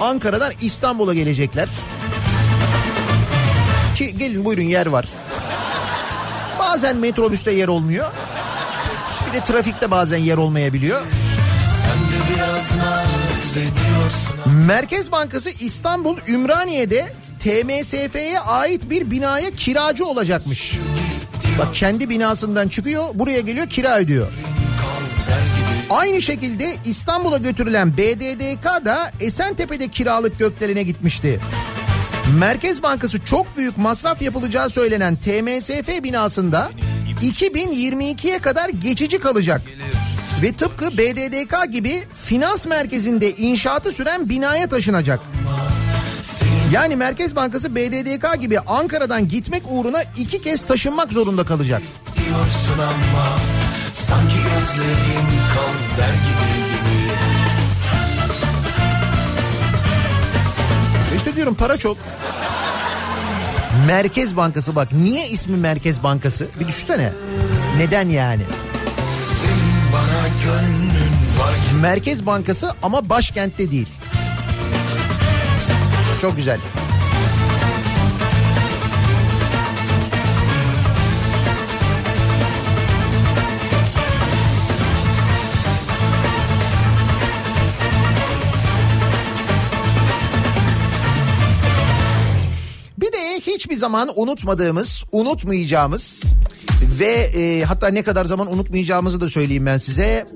B: Ankara'dan İstanbul'a gelecekler. Ki gelin buyurun yer var. Bazen metrobüste yer olmuyor. Bir de trafikte bazen yer olmayabiliyor. Merkez Bankası İstanbul Ümraniye'de TMSF'ye ait bir binaya kiracı olacakmış. Bak kendi binasından çıkıyor buraya geliyor kira ödüyor. Aynı şekilde İstanbul'a götürülen BDDK da Esentepe'de kiralık gökdelene gitmişti. Merkez Bankası çok büyük masraf yapılacağı söylenen TMSF binasında 2022'ye kadar geçici kalacak. Ve tıpkı BDDK gibi finans merkezinde inşaatı süren binaya taşınacak. Yani Merkez Bankası BDDK gibi Ankara'dan gitmek uğruna iki kez taşınmak zorunda kalacak.
D: ama Sanki gözlerin kal der gibi gibi
B: İşte diyorum para çok. Merkez Bankası bak niye ismi Merkez Bankası? Bir düşünsene. Neden yani? Merkez Bankası ama başkentte değil. Çok güzel. Zaman unutmadığımız, unutmayacağımız ve e, hatta ne kadar zaman unutmayacağımızı da söyleyeyim ben size.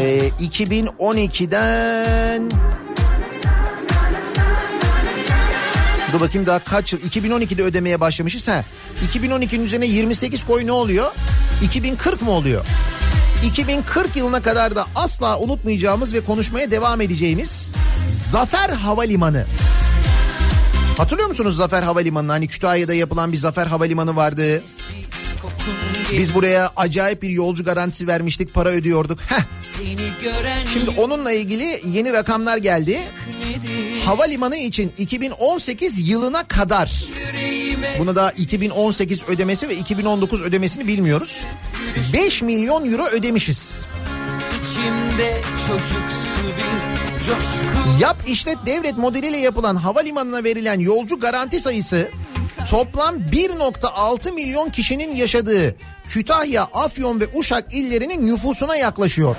B: E, 2012'den Dur bakayım daha kaç yıl? 2012'de ödemeye başlamışız. Ha. 2012'nin üzerine 28 koy ne oluyor? 2040 mı oluyor? 2040 yılına kadar da asla unutmayacağımız ve konuşmaya devam edeceğimiz Zafer Havalimanı. Hatırlıyor musunuz Zafer Havalimanı'nı? Hani Kütahya'da yapılan bir Zafer Havalimanı vardı. Biz buraya acayip bir yolcu garantisi vermiştik, para ödüyorduk. Heh. Şimdi onunla ilgili yeni rakamlar geldi. Havalimanı için 2018 yılına kadar bunu da 2018 ödemesi ve 2019 ödemesini bilmiyoruz. 5 milyon euro ödemişiz.
D: İçimde çocuksu bir
B: Yap işlet devret modeliyle yapılan havalimanına verilen yolcu garanti sayısı toplam 1.6 milyon kişinin yaşadığı Kütahya, Afyon ve Uşak illerinin nüfusuna yaklaşıyor.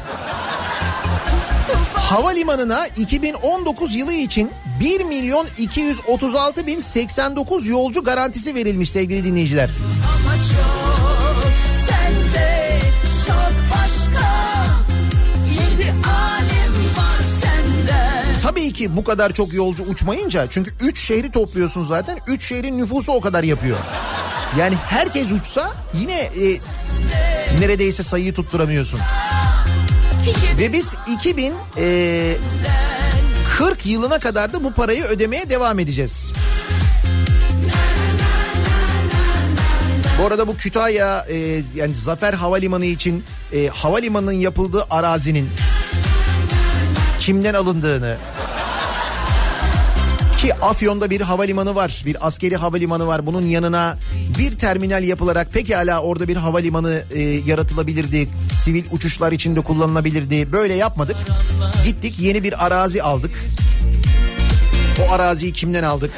B: Havalimanına 2019 yılı için 1 milyon 236 bin 89 yolcu garantisi verilmiş sevgili dinleyiciler.
F: Ama
B: Tabii ki bu kadar çok yolcu uçmayınca çünkü 3 şehri topluyorsun zaten 3 şehrin nüfusu o kadar yapıyor. Yani herkes uçsa yine e, neredeyse sayıyı tutturamıyorsun. Ve biz 2000 e, 40 yılına kadar da bu parayı ödemeye devam edeceğiz. Bu arada bu Kütahya e, yani Zafer Havalimanı için e, havalimanının yapıldığı arazinin kimden alındığını ki Afyon'da bir havalimanı var, bir askeri havalimanı var. Bunun yanına bir terminal yapılarak pekala orada bir havalimanı e, yaratılabilirdi. Sivil uçuşlar için de kullanılabilirdi. Böyle yapmadık. Gittik yeni bir arazi aldık. O araziyi kimden aldık?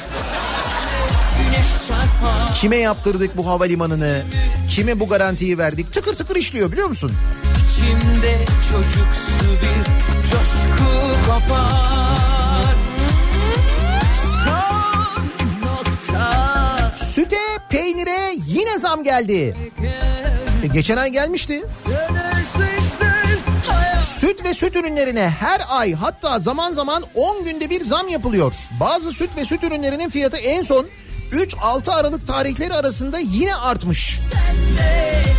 B: Kime yaptırdık bu havalimanını? Kime bu garantiyi verdik? Tıkır tıkır işliyor biliyor musun?
D: İçimde çocuksu bir coşku kopar
F: Son nokta
B: Süte, peynire yine zam geldi. E, geçen ay gelmişti. Süt ve süt ürünlerine her ay hatta zaman zaman 10 günde bir zam yapılıyor. Bazı süt ve süt ürünlerinin fiyatı en son 3-6 Aralık tarihleri arasında yine artmış.
F: başka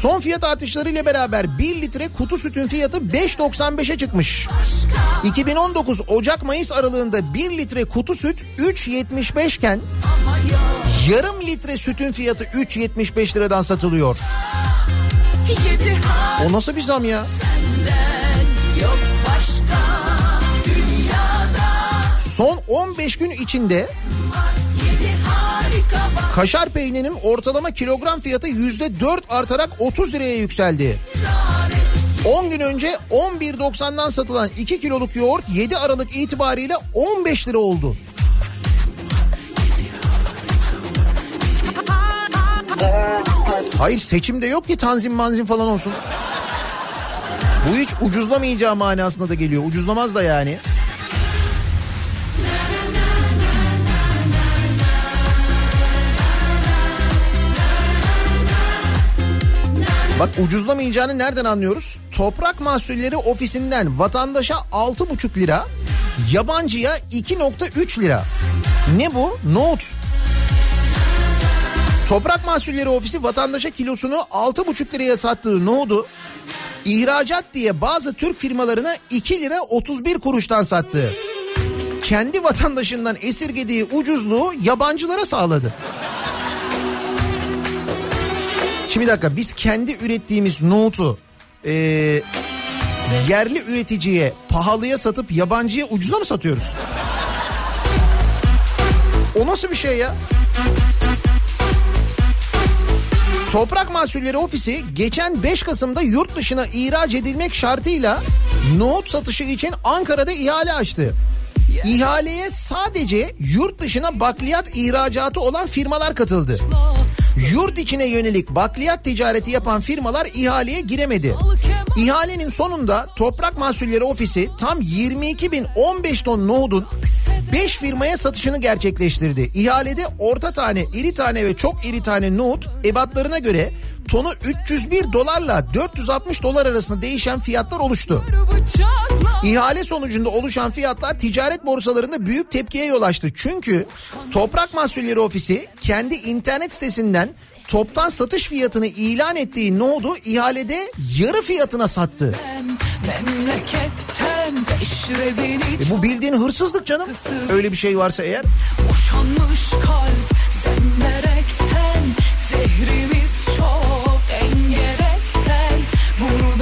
B: Son fiyat artışlarıyla beraber 1 litre kutu sütün fiyatı 5.95'e çıkmış. 2019 Ocak-Mayıs aralığında 1 litre kutu süt 3.75 iken yarım litre sütün fiyatı 3.75 liradan satılıyor. O nasıl bir zam ya? Son 15 gün içinde kaşar peynirinin ortalama kilogram fiyatı %4 artarak 30 liraya yükseldi. 10 gün önce 11.90'dan satılan 2 kiloluk yoğurt 7 Aralık itibariyle 15 lira oldu. Hayır seçimde yok ki tanzim manzim falan olsun. Bu hiç ucuzlamayacağı manasına da geliyor. Ucuzlamaz da yani. Bak ucuzlamayacağını nereden anlıyoruz? Toprak Mahsulleri Ofisi'nden vatandaşa 6,5 lira, yabancıya 2,3 lira. Ne bu? Nohut. Toprak Mahsulleri Ofisi vatandaşa kilosunu 6,5 liraya sattığı nohudu ihracat diye bazı Türk firmalarına 2 lira 31 kuruştan sattı. Kendi vatandaşından esirgediği ucuzluğu yabancılara sağladı. Şimdi bir dakika biz kendi ürettiğimiz nohutu e, yerli üreticiye pahalıya satıp yabancıya ucuza mı satıyoruz? O nasıl bir şey ya? Toprak Mahsulleri Ofisi geçen 5 Kasım'da yurt dışına ihraç edilmek şartıyla nohut satışı için Ankara'da ihale açtı. İhaleye sadece yurt dışına bakliyat ihracatı olan firmalar katıldı. Yurt içine yönelik bakliyat ticareti yapan firmalar ihaleye giremedi. İhalenin sonunda Toprak Mahsulleri Ofisi tam 22.015 ton nohudun 5 firmaya satışını gerçekleştirdi. İhalede orta tane, iri tane ve çok iri tane nohut ebatlarına göre tonu 301 dolarla 460 dolar arasında değişen fiyatlar oluştu. İhale sonucunda oluşan fiyatlar ticaret borsalarında büyük tepkiye yol açtı. Çünkü Toprak Mahsulleri Ofisi kendi internet sitesinden toptan satış fiyatını ilan ettiği nohudu ihalede yarı fiyatına sattı. E bu bildiğin hırsızlık canım. Öyle bir şey varsa eğer.
F: Boşanmış kalp Zehrimiz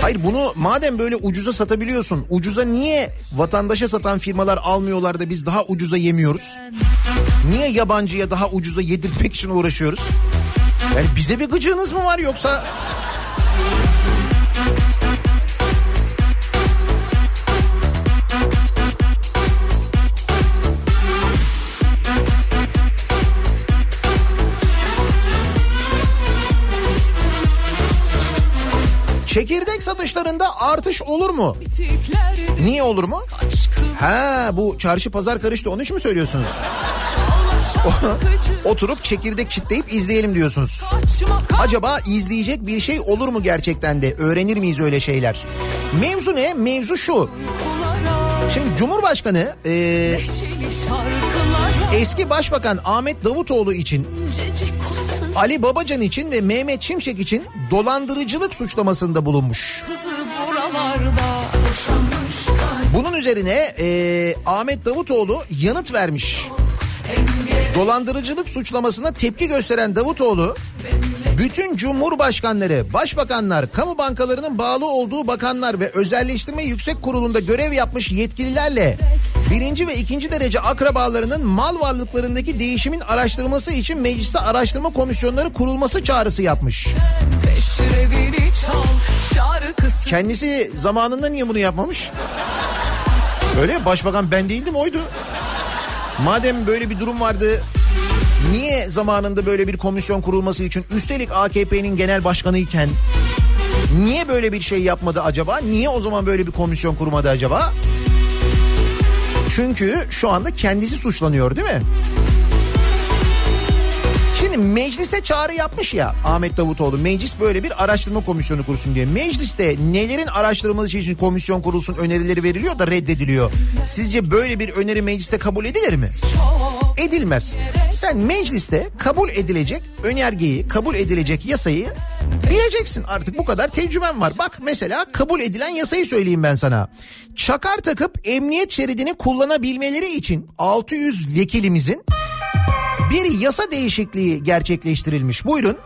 B: Hayır bunu madem böyle ucuza satabiliyorsun ucuza niye vatandaşa satan firmalar almıyorlar da biz daha ucuza yemiyoruz? Niye yabancıya daha ucuza yedirmek için uğraşıyoruz? Yani bize bir gıcığınız mı var yoksa? Çekirdek satışlarında artış olur mu? Niye olur mu? Ha bu çarşı pazar karıştı onun için mi söylüyorsunuz? Oturup çekirdek çitleyip izleyelim diyorsunuz. Acaba izleyecek bir şey olur mu gerçekten de? Öğrenir miyiz öyle şeyler? Mevzu ne? Mevzu şu. Şimdi Cumhurbaşkanı e, eski Başbakan Ahmet Davutoğlu için Ali Babacan için ve Mehmet Şimşek için dolandırıcılık suçlamasında bulunmuş. Bunun üzerine e, Ahmet Davutoğlu yanıt vermiş. Dolandırıcılık suçlamasına tepki gösteren Davutoğlu, bütün cumhurbaşkanları, başbakanlar, kamu bankalarının bağlı olduğu bakanlar ve özelleştirme yüksek kurulunda görev yapmış yetkililerle birinci ve ikinci derece akrabalarının mal varlıklarındaki değişimin araştırılması için mecliste araştırma komisyonları kurulması çağrısı yapmış. Kendisi zamanında niye bunu yapmamış? Öyle? Başbakan ben değildim oydu. Madem böyle bir durum vardı niye zamanında böyle bir komisyon kurulması için üstelik AKP'nin genel başkanı iken niye böyle bir şey yapmadı acaba? Niye o zaman böyle bir komisyon kurmadı acaba? Çünkü şu anda kendisi suçlanıyor değil mi? Şimdi meclise çağrı yapmış ya Ahmet Davutoğlu. Meclis böyle bir araştırma komisyonu kursun diye. Mecliste nelerin araştırılması için komisyon kurulsun önerileri veriliyor da reddediliyor. Sizce böyle bir öneri mecliste kabul edilir mi? Edilmez. Sen mecliste kabul edilecek önergeyi, kabul edilecek yasayı bileceksin. Artık bu kadar tecrüben var. Bak mesela kabul edilen yasayı söyleyeyim ben sana. Çakar takıp emniyet şeridini kullanabilmeleri için 600 vekilimizin bir yasa değişikliği gerçekleştirilmiş. Buyurun.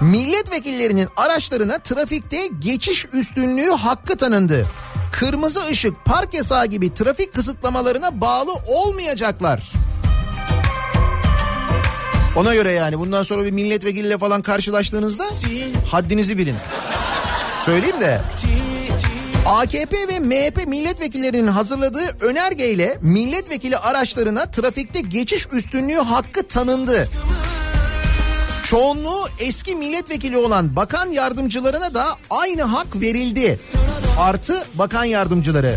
B: Milletvekillerinin araçlarına trafikte geçiş üstünlüğü hakkı tanındı. Kırmızı ışık, park yasağı gibi trafik kısıtlamalarına bağlı olmayacaklar. Ona göre yani bundan sonra bir milletvekiliyle falan karşılaştığınızda haddinizi bilin. Söyleyeyim de. AKP ve MHP milletvekillerinin hazırladığı önergeyle milletvekili araçlarına trafikte geçiş üstünlüğü hakkı tanındı. Çoğunluğu eski milletvekili olan bakan yardımcılarına da aynı hak verildi. Artı bakan yardımcıları.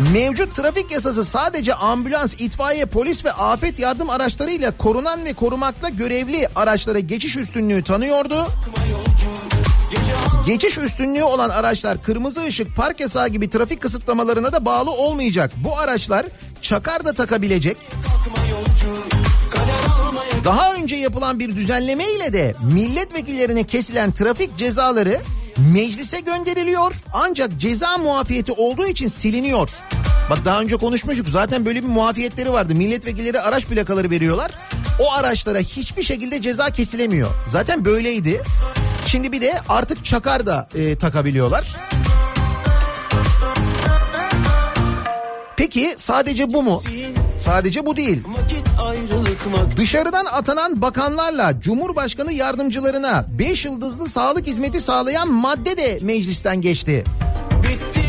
B: Mevcut trafik yasası sadece ambulans, itfaiye, polis ve afet yardım araçlarıyla korunan ve korumakta görevli araçlara geçiş üstünlüğü tanıyordu. Geçiş üstünlüğü olan araçlar kırmızı ışık, park yasağı gibi trafik kısıtlamalarına da bağlı olmayacak. Bu araçlar çakar da takabilecek. Daha önce yapılan bir düzenleme ile de milletvekillerine kesilen trafik cezaları meclise gönderiliyor. Ancak ceza muafiyeti olduğu için siliniyor. Bak daha önce konuşmuştuk zaten böyle bir muafiyetleri vardı. Milletvekilleri araç plakaları veriyorlar. O araçlara hiçbir şekilde ceza kesilemiyor. Zaten böyleydi. Şimdi bir de artık çakar da e, takabiliyorlar. Peki sadece bu mu? Sadece bu değil. Dışarıdan atanan bakanlarla Cumhurbaşkanı yardımcılarına 5 yıldızlı sağlık hizmeti sağlayan madde de meclisten geçti.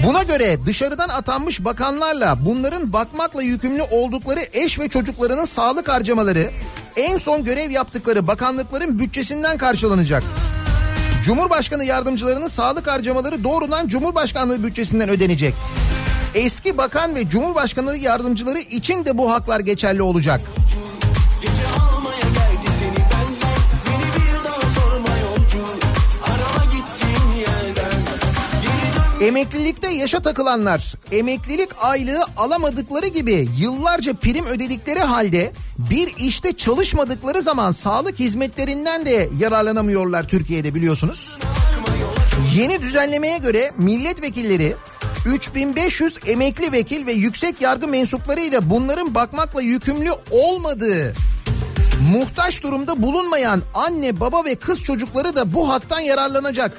B: Buna göre dışarıdan atanmış bakanlarla bunların bakmakla yükümlü oldukları eş ve çocuklarının sağlık harcamaları en son görev yaptıkları bakanlıkların bütçesinden karşılanacak. Cumhurbaşkanı yardımcılarının sağlık harcamaları doğrudan Cumhurbaşkanlığı bütçesinden ödenecek. Eski bakan ve Cumhurbaşkanı yardımcıları için de bu haklar geçerli olacak. Emeklilikte yaşa takılanlar emeklilik aylığı alamadıkları gibi yıllarca prim ödedikleri halde bir işte çalışmadıkları zaman sağlık hizmetlerinden de yararlanamıyorlar Türkiye'de biliyorsunuz. Yeni düzenlemeye göre milletvekilleri 3500 emekli vekil ve yüksek yargı mensupları ile bunların bakmakla yükümlü olmadığı muhtaç durumda bulunmayan anne baba ve kız çocukları da bu haktan yararlanacak.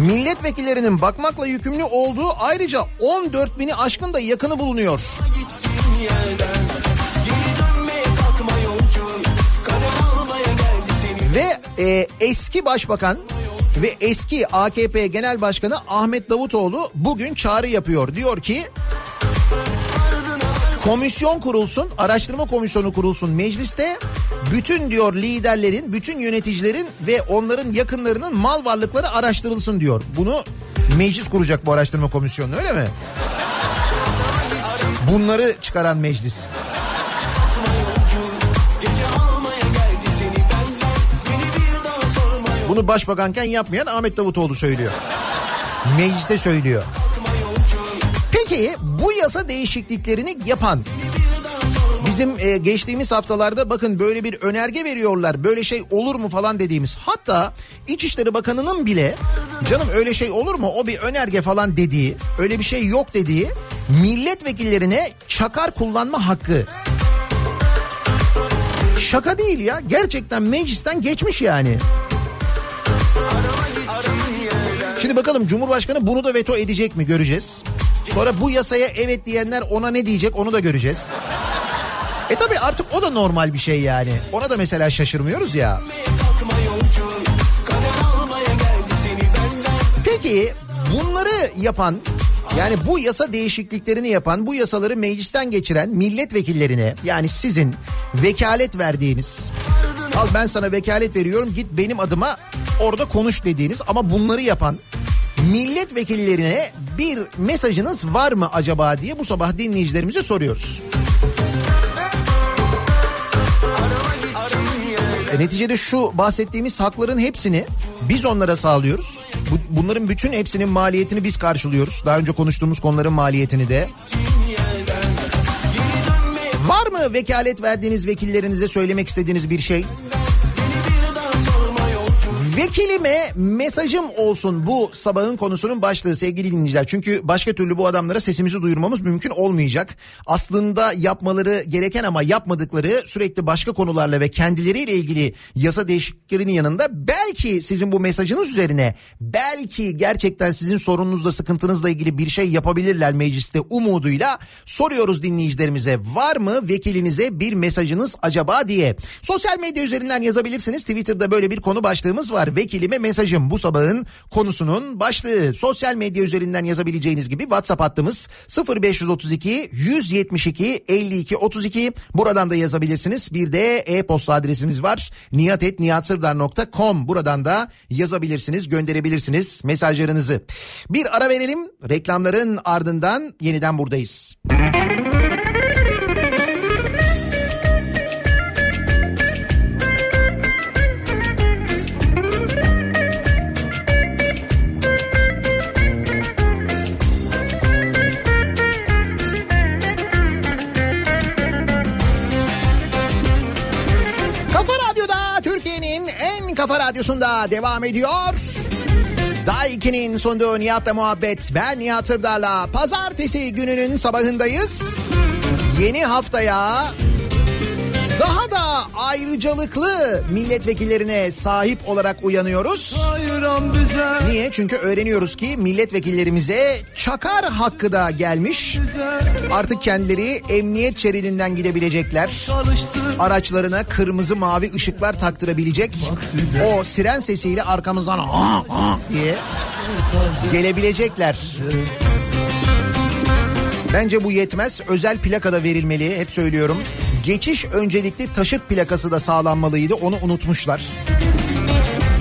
B: Milletvekillerinin bakmakla yükümlü olduğu ayrıca 14 bini aşkın da yakını bulunuyor. Ve e, eski başbakan ve eski AKP Genel Başkanı Ahmet Davutoğlu bugün çağrı yapıyor. Diyor ki komisyon kurulsun, araştırma komisyonu kurulsun mecliste. Bütün diyor liderlerin, bütün yöneticilerin ve onların yakınlarının mal varlıkları araştırılsın diyor. Bunu meclis kuracak bu araştırma komisyonu öyle mi? Bunları çıkaran meclis. Bunu başbakanken yapmayan Ahmet Davutoğlu söylüyor. Meclise söylüyor. Peki bu yasa değişikliklerini yapan bizim e, geçtiğimiz haftalarda bakın böyle bir önerge veriyorlar. Böyle şey olur mu falan dediğimiz. Hatta İçişleri Bakanı'nın bile canım öyle şey olur mu o bir önerge falan dediği öyle bir şey yok dediği milletvekillerine çakar kullanma hakkı. Şaka değil ya gerçekten meclisten geçmiş yani. Şimdi bakalım Cumhurbaşkanı bunu da veto edecek mi göreceğiz. Sonra bu yasaya evet diyenler ona ne diyecek onu da göreceğiz. E tabi artık o da normal bir şey yani. Ona da mesela şaşırmıyoruz ya. Peki bunları yapan yani bu yasa değişikliklerini yapan, bu yasaları meclisten geçiren milletvekillerine yani sizin vekalet verdiğiniz al ben sana vekalet veriyorum git benim adıma orada konuş dediğiniz ama bunları yapan milletvekillerine bir mesajınız var mı acaba diye bu sabah dinleyicilerimize soruyoruz. E, neticede şu bahsettiğimiz hakların hepsini biz onlara sağlıyoruz. Bu, bunların bütün hepsinin maliyetini biz karşılıyoruz. Daha önce konuştuğumuz konuların maliyetini de. Var mı vekalet verdiğiniz vekillerinize söylemek istediğiniz bir şey? Vekilime mesajım olsun bu sabahın konusunun başlığı sevgili dinleyiciler. Çünkü başka türlü bu adamlara sesimizi duyurmamız mümkün olmayacak. Aslında yapmaları gereken ama yapmadıkları sürekli başka konularla ve kendileriyle ilgili yasa değişikliklerinin yanında belki sizin bu mesajınız üzerine belki gerçekten sizin sorununuzla sıkıntınızla ilgili bir şey yapabilirler mecliste umuduyla soruyoruz dinleyicilerimize var mı vekilinize bir mesajınız acaba diye. Sosyal medya üzerinden yazabilirsiniz Twitter'da böyle bir konu başlığımız var vekilime mesajım bu sabahın konusunun başlığı. Sosyal medya üzerinden yazabileceğiniz gibi WhatsApp hattımız 0532 172 52 32 buradan da yazabilirsiniz. Bir de e-posta adresimiz var niyatetniyatsırdar.com buradan da yazabilirsiniz gönderebilirsiniz mesajlarınızı. Bir ara verelim reklamların ardından yeniden buradayız. Kafa kafa radyosunda devam ediyor. Daiki'nin sunduğu Nihat'la muhabbet. Ben Nihat Sırdar'la pazartesi gününün sabahındayız. Yeni haftaya daha da ayrıcalıklı milletvekillerine sahip olarak uyanıyoruz. Niye? Çünkü öğreniyoruz ki milletvekillerimize çakar hakkı da gelmiş. Artık kendileri emniyet şeridinden gidebilecekler. Araçlarına kırmızı mavi ışıklar taktırabilecek. O siren sesiyle arkamızdan aa, aa diye gelebilecekler. Bence bu yetmez. Özel plaka da verilmeli. Hep söylüyorum. Geçiş öncelikli taşıt plakası da sağlanmalıydı. Onu unutmuşlar.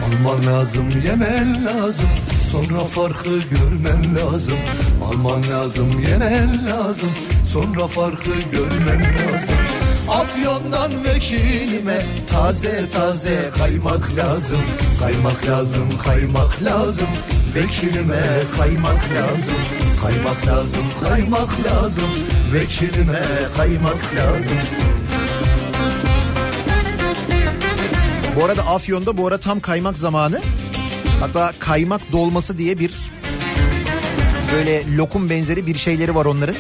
D: Alman lazım yemen lazım Sonra farkı görmen lazım Alman lazım yemen lazım Sonra farkı görmen lazım
B: Afyon'dan vekilime taze taze kaymak lazım. Kaymak lazım, kaymak lazım. Vekilime kaymak lazım. Kaymak lazım, kaymak lazım. Vekilime kaymak lazım. Bu arada Afyon'da bu ara tam kaymak zamanı. Hatta kaymak dolması diye bir böyle lokum benzeri bir şeyleri var onların.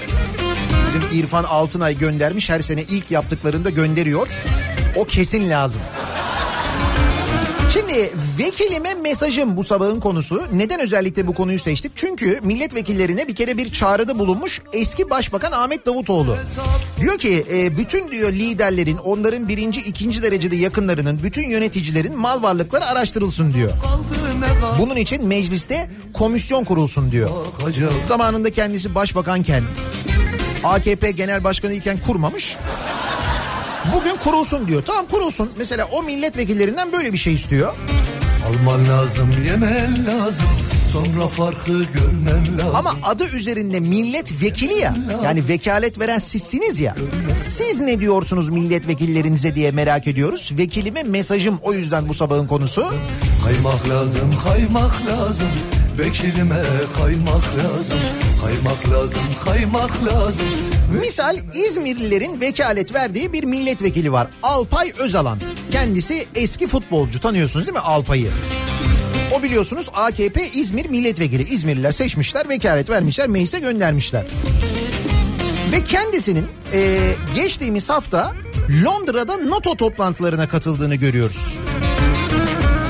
B: Bizim İrfan Altınay göndermiş her sene ilk yaptıklarında gönderiyor. O kesin lazım. Şimdi vekilime mesajım bu sabahın konusu. Neden özellikle bu konuyu seçtik? Çünkü milletvekillerine bir kere bir çağrıda bulunmuş eski başbakan Ahmet Davutoğlu. Diyor ki e, bütün diyor liderlerin onların birinci ikinci derecede yakınlarının bütün yöneticilerin mal varlıkları araştırılsın diyor. Bunun için mecliste komisyon kurulsun diyor. Zamanında kendisi başbakanken AKP genel başkanı iken kurmamış. Bugün kurulsun diyor. Tamam kurulsun. Mesela o milletvekillerinden böyle bir şey istiyor.
D: Alman lazım yemen lazım Sonra farkı görmen lazım
B: Ama adı üzerinde milletvekili ya. Yani vekalet veren sizsiniz ya. Siz ne diyorsunuz milletvekillerinize diye merak ediyoruz. Vekilime mesajım o yüzden bu sabahın konusu.
D: Kaymak lazım kaymak lazım Vekilime kaymak lazım Kaymak lazım kaymak lazım
B: Misal İzmirlilerin vekalet verdiği bir milletvekili var. Alpay Özalan. Kendisi eski futbolcu tanıyorsunuz değil mi Alpay'ı? O biliyorsunuz AKP İzmir milletvekili. İzmirliler seçmişler, vekalet vermişler, meclise göndermişler. Ve kendisinin e, geçtiğimiz hafta Londra'da NATO toplantılarına katıldığını görüyoruz.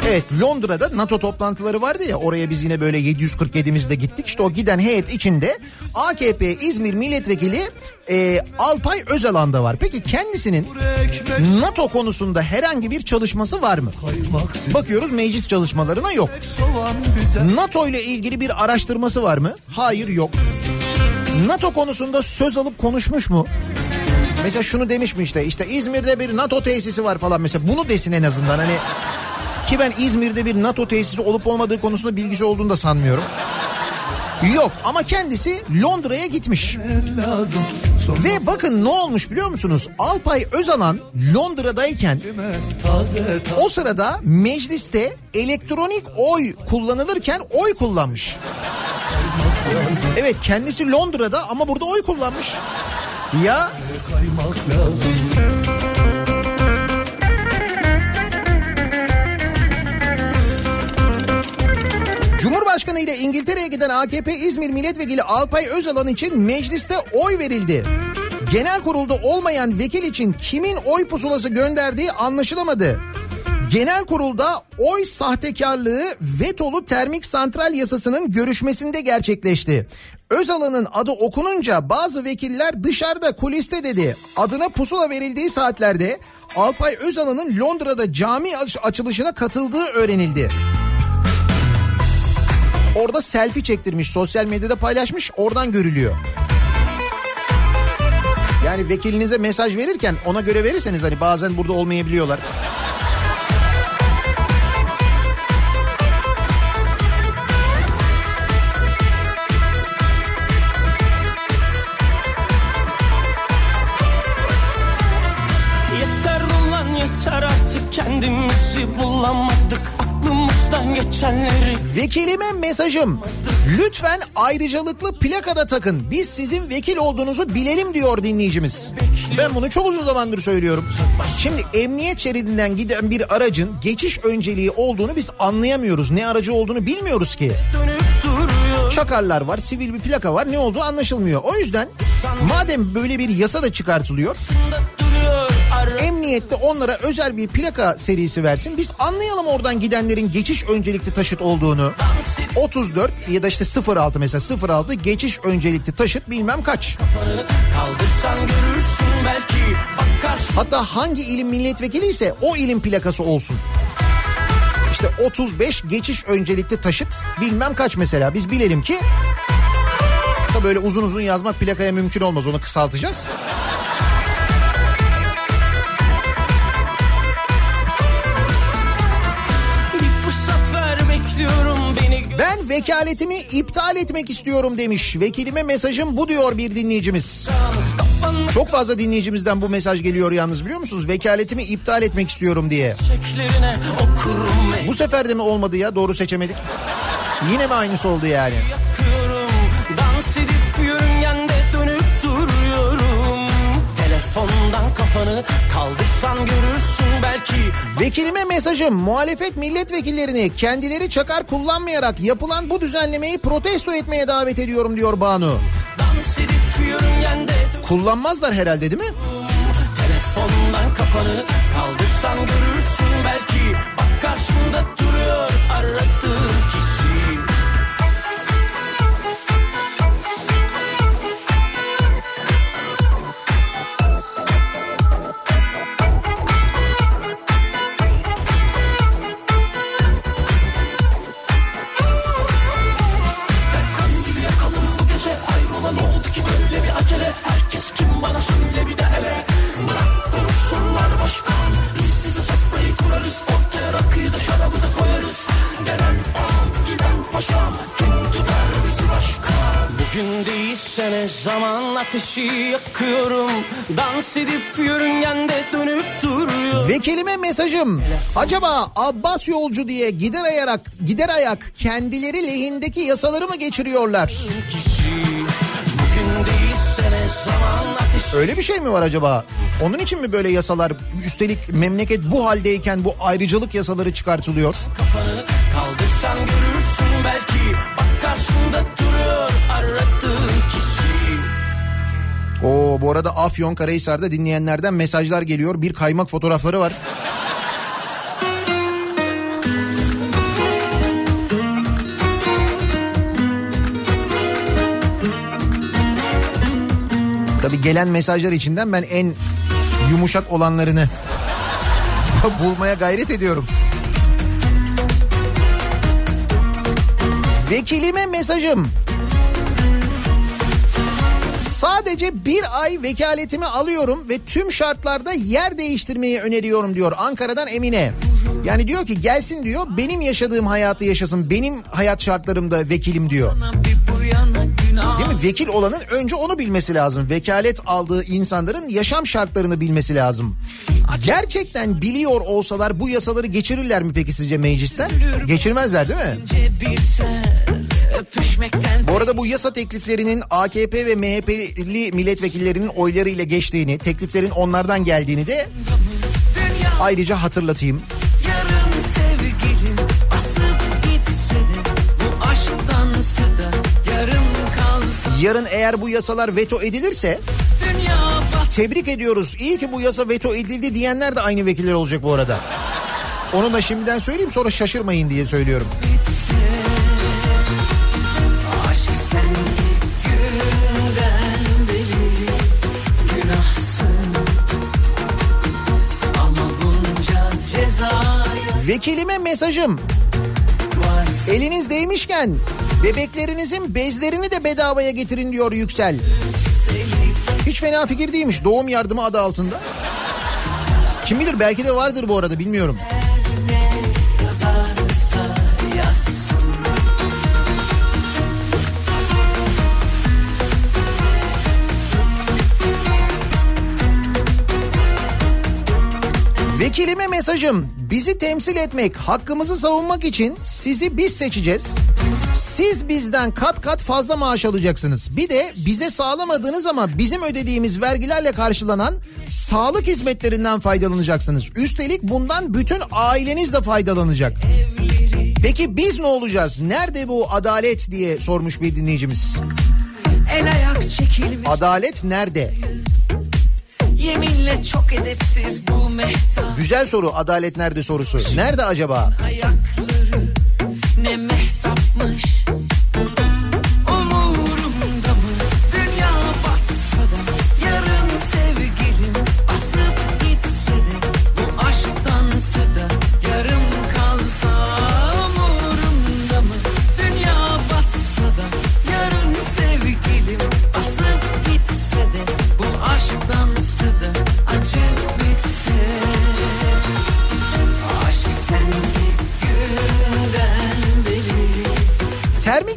B: Evet Londra'da NATO toplantıları vardı ya oraya biz yine böyle 747'imizde gittik. İşte o giden heyet içinde AKP İzmir milletvekili e, Alpay Özalan da var. Peki kendisinin NATO konusunda herhangi bir çalışması var mı? Bakıyoruz meclis çalışmalarına yok. NATO ile ilgili bir araştırması var mı? Hayır yok. NATO konusunda söz alıp konuşmuş mu? Mesela şunu demiş mi işte işte İzmir'de bir NATO tesisi var falan mesela bunu desin en azından hani ki ben İzmir'de bir NATO tesisi olup olmadığı konusunda bilgisi olduğunu da sanmıyorum. Yok ama kendisi Londra'ya gitmiş.
D: lazım
B: Ve bakın ne olmuş biliyor musunuz? Alpay Özalan Londra'dayken
D: taze taze
B: o sırada mecliste elektronik oy kullanılırken oy kullanmış. Evet kendisi Londra'da ama burada oy kullanmış. Ya
D: kaymak lazım
B: Cumhurbaşkanı ile İngiltere'ye giden AKP İzmir Milletvekili Alpay Özalan için mecliste oy verildi. Genel kurulda olmayan vekil için kimin oy pusulası gönderdiği anlaşılamadı. Genel kurulda oy sahtekarlığı vetolu termik santral yasasının görüşmesinde gerçekleşti. Özalan'ın adı okununca bazı vekiller dışarıda kuliste dedi. Adına pusula verildiği saatlerde Alpay Özalan'ın Londra'da cami aç- açılışına katıldığı öğrenildi. Orada selfie çektirmiş, sosyal medyada paylaşmış, oradan görülüyor. Yani vekilinize mesaj verirken ona göre verirseniz hani bazen burada olmayabiliyorlar.
C: Geçenleri
B: Vekilime mesajım. Lütfen ayrıcalıklı plakada takın. Biz sizin vekil olduğunuzu bilelim diyor dinleyicimiz. Ben bunu çok uzun zamandır söylüyorum. Şimdi emniyet şeridinden giden bir aracın geçiş önceliği olduğunu biz anlayamıyoruz. Ne aracı olduğunu bilmiyoruz ki. Çakarlar var, sivil bir plaka var. Ne olduğu anlaşılmıyor. O yüzden madem böyle bir yasa da çıkartılıyor, emniyette onlara özel bir plaka serisi versin. Biz anlayalım oradan gidenlerin geçiş öncelikli taşıt olduğunu. 34 ya da işte 06 mesela 06 geçiş öncelikli taşıt bilmem kaç. Hatta hangi ilin milletvekili ise o ilin plakası olsun. İşte 35 geçiş öncelikli taşıt bilmem kaç mesela biz bilelim ki Tabii böyle uzun uzun yazmak plakaya mümkün olmaz onu kısaltacağız. Vekaletimi iptal etmek istiyorum demiş. Vekilime mesajım bu diyor bir dinleyicimiz. Çok fazla dinleyicimizden bu mesaj geliyor yalnız biliyor musunuz? Vekaletimi iptal etmek istiyorum diye. Bu sefer de mi olmadı ya doğru seçemedik? Yine mi aynısı oldu yani?
C: yakıyorum Dans edip yörüngende dönüp duruyorum Telefondan kafanı kaldırsan görürsün belki
B: Vekilime mesajım muhalefet milletvekillerini kendileri çakar kullanmayarak yapılan bu düzenlemeyi protesto etmeye davet ediyorum diyor Banu. Kullanmazlar herhalde değil mi?
C: Telefondan kafanı kaldırsan görürsün belki Bak karşında duruyor aradığın Dans edip yörüngende dönüp duruyor
B: Vekilime mesajım. Acaba Abbas yolcu diye gider ayak gider ayak kendileri lehindeki yasaları mı geçiriyorlar? Öyle bir şey mi var acaba? Onun için mi böyle yasalar üstelik memleket bu haldeyken bu ayrıcalık yasaları çıkartılıyor?
C: kafanı kaldırsan görürsün belki
B: Oo bu arada Afyon Karahisar'da dinleyenlerden mesajlar geliyor. Bir kaymak fotoğrafları var. Tabii gelen mesajlar içinden ben en yumuşak olanlarını bulmaya gayret ediyorum. Vekilime mesajım. Sadece bir ay vekaletimi alıyorum ve tüm şartlarda yer değiştirmeyi öneriyorum diyor Ankara'dan Emine. Yani diyor ki gelsin diyor benim yaşadığım hayatı yaşasın benim hayat şartlarımda vekilim diyor. Değil mi? Vekil olanın önce onu bilmesi lazım. Vekalet aldığı insanların yaşam şartlarını bilmesi lazım. Gerçekten biliyor olsalar bu yasaları geçirirler mi peki sizce meclisten? Geçirmezler değil mi? Bu arada bu yasa tekliflerinin AKP ve MHP'li milletvekillerinin oylarıyla geçtiğini, tekliflerin onlardan geldiğini de ayrıca hatırlatayım.
F: Yarın sevgilim asıp gitse de bu aşktansı da yarım kalsa
B: Yarın eğer bu yasalar veto edilirse tebrik ediyoruz. İyi ki bu yasa veto edildi diyenler de aynı vekiller olacak bu arada. Onu da şimdiden söyleyeyim sonra şaşırmayın diye söylüyorum.
F: bitse
B: Vekilime mesajım. Eliniz değmişken bebeklerinizin bezlerini de bedavaya getirin diyor Yüksel. Hiç fena fikir değilmiş doğum yardımı adı altında. Kim bilir belki de vardır bu arada bilmiyorum.
F: yazarsa
B: Vekilime mesajım. Bizi temsil etmek, hakkımızı savunmak için sizi biz seçeceğiz. Siz bizden kat kat fazla maaş alacaksınız. Bir de bize sağlamadığınız ama bizim ödediğimiz vergilerle karşılanan sağlık hizmetlerinden faydalanacaksınız. Üstelik bundan bütün aileniz de faydalanacak. Peki biz ne olacağız? Nerede bu adalet diye sormuş bir dinleyicimiz.
F: El ayak çekilmiş
B: Adalet nerede?
F: Yeminle çok edepsiz bu mehtap
B: Güzel soru adalet nerede sorusu. Nerede acaba?
F: ayakları ne mehtapmış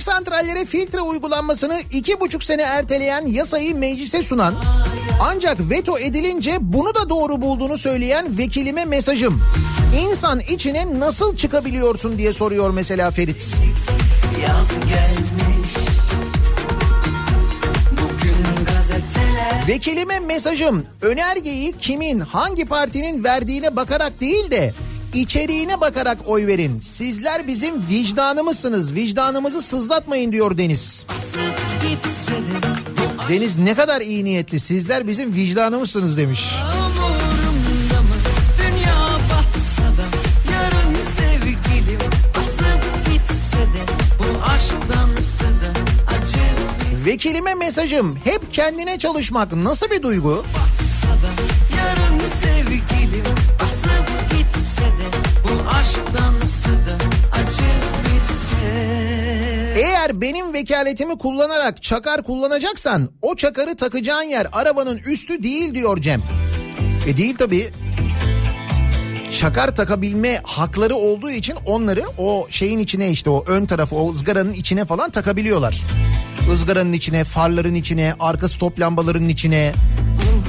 B: Termik santrallere filtre uygulanmasını iki buçuk sene erteleyen yasayı meclise sunan Ancak veto edilince bunu da doğru bulduğunu söyleyen vekilime mesajım. İnsan içine nasıl çıkabiliyorsun diye soruyor mesela Ferit.
I: Yaz gelmiş Bugün gazeteler
B: Vekilime mesajım önergeyi kimin hangi partinin verdiğine bakarak değil de içeriğine bakarak oy verin. Sizler bizim vicdanımızsınız. Vicdanımızı sızlatmayın diyor Deniz. Deniz ne kadar iyi niyetli. Sizler bizim vicdanımızsınız demiş. Vekilime mesajım hep kendine çalışmak nasıl bir duygu?
I: batsa
B: Benim vekaletimi kullanarak çakar kullanacaksan o çakarı takacağın yer arabanın üstü değil diyor Cem. E değil tabii. Çakar takabilme hakları olduğu için onları o şeyin içine işte o ön tarafı o ızgaranın içine falan takabiliyorlar. Izgaranın içine, farların içine, arka stop lambalarının içine.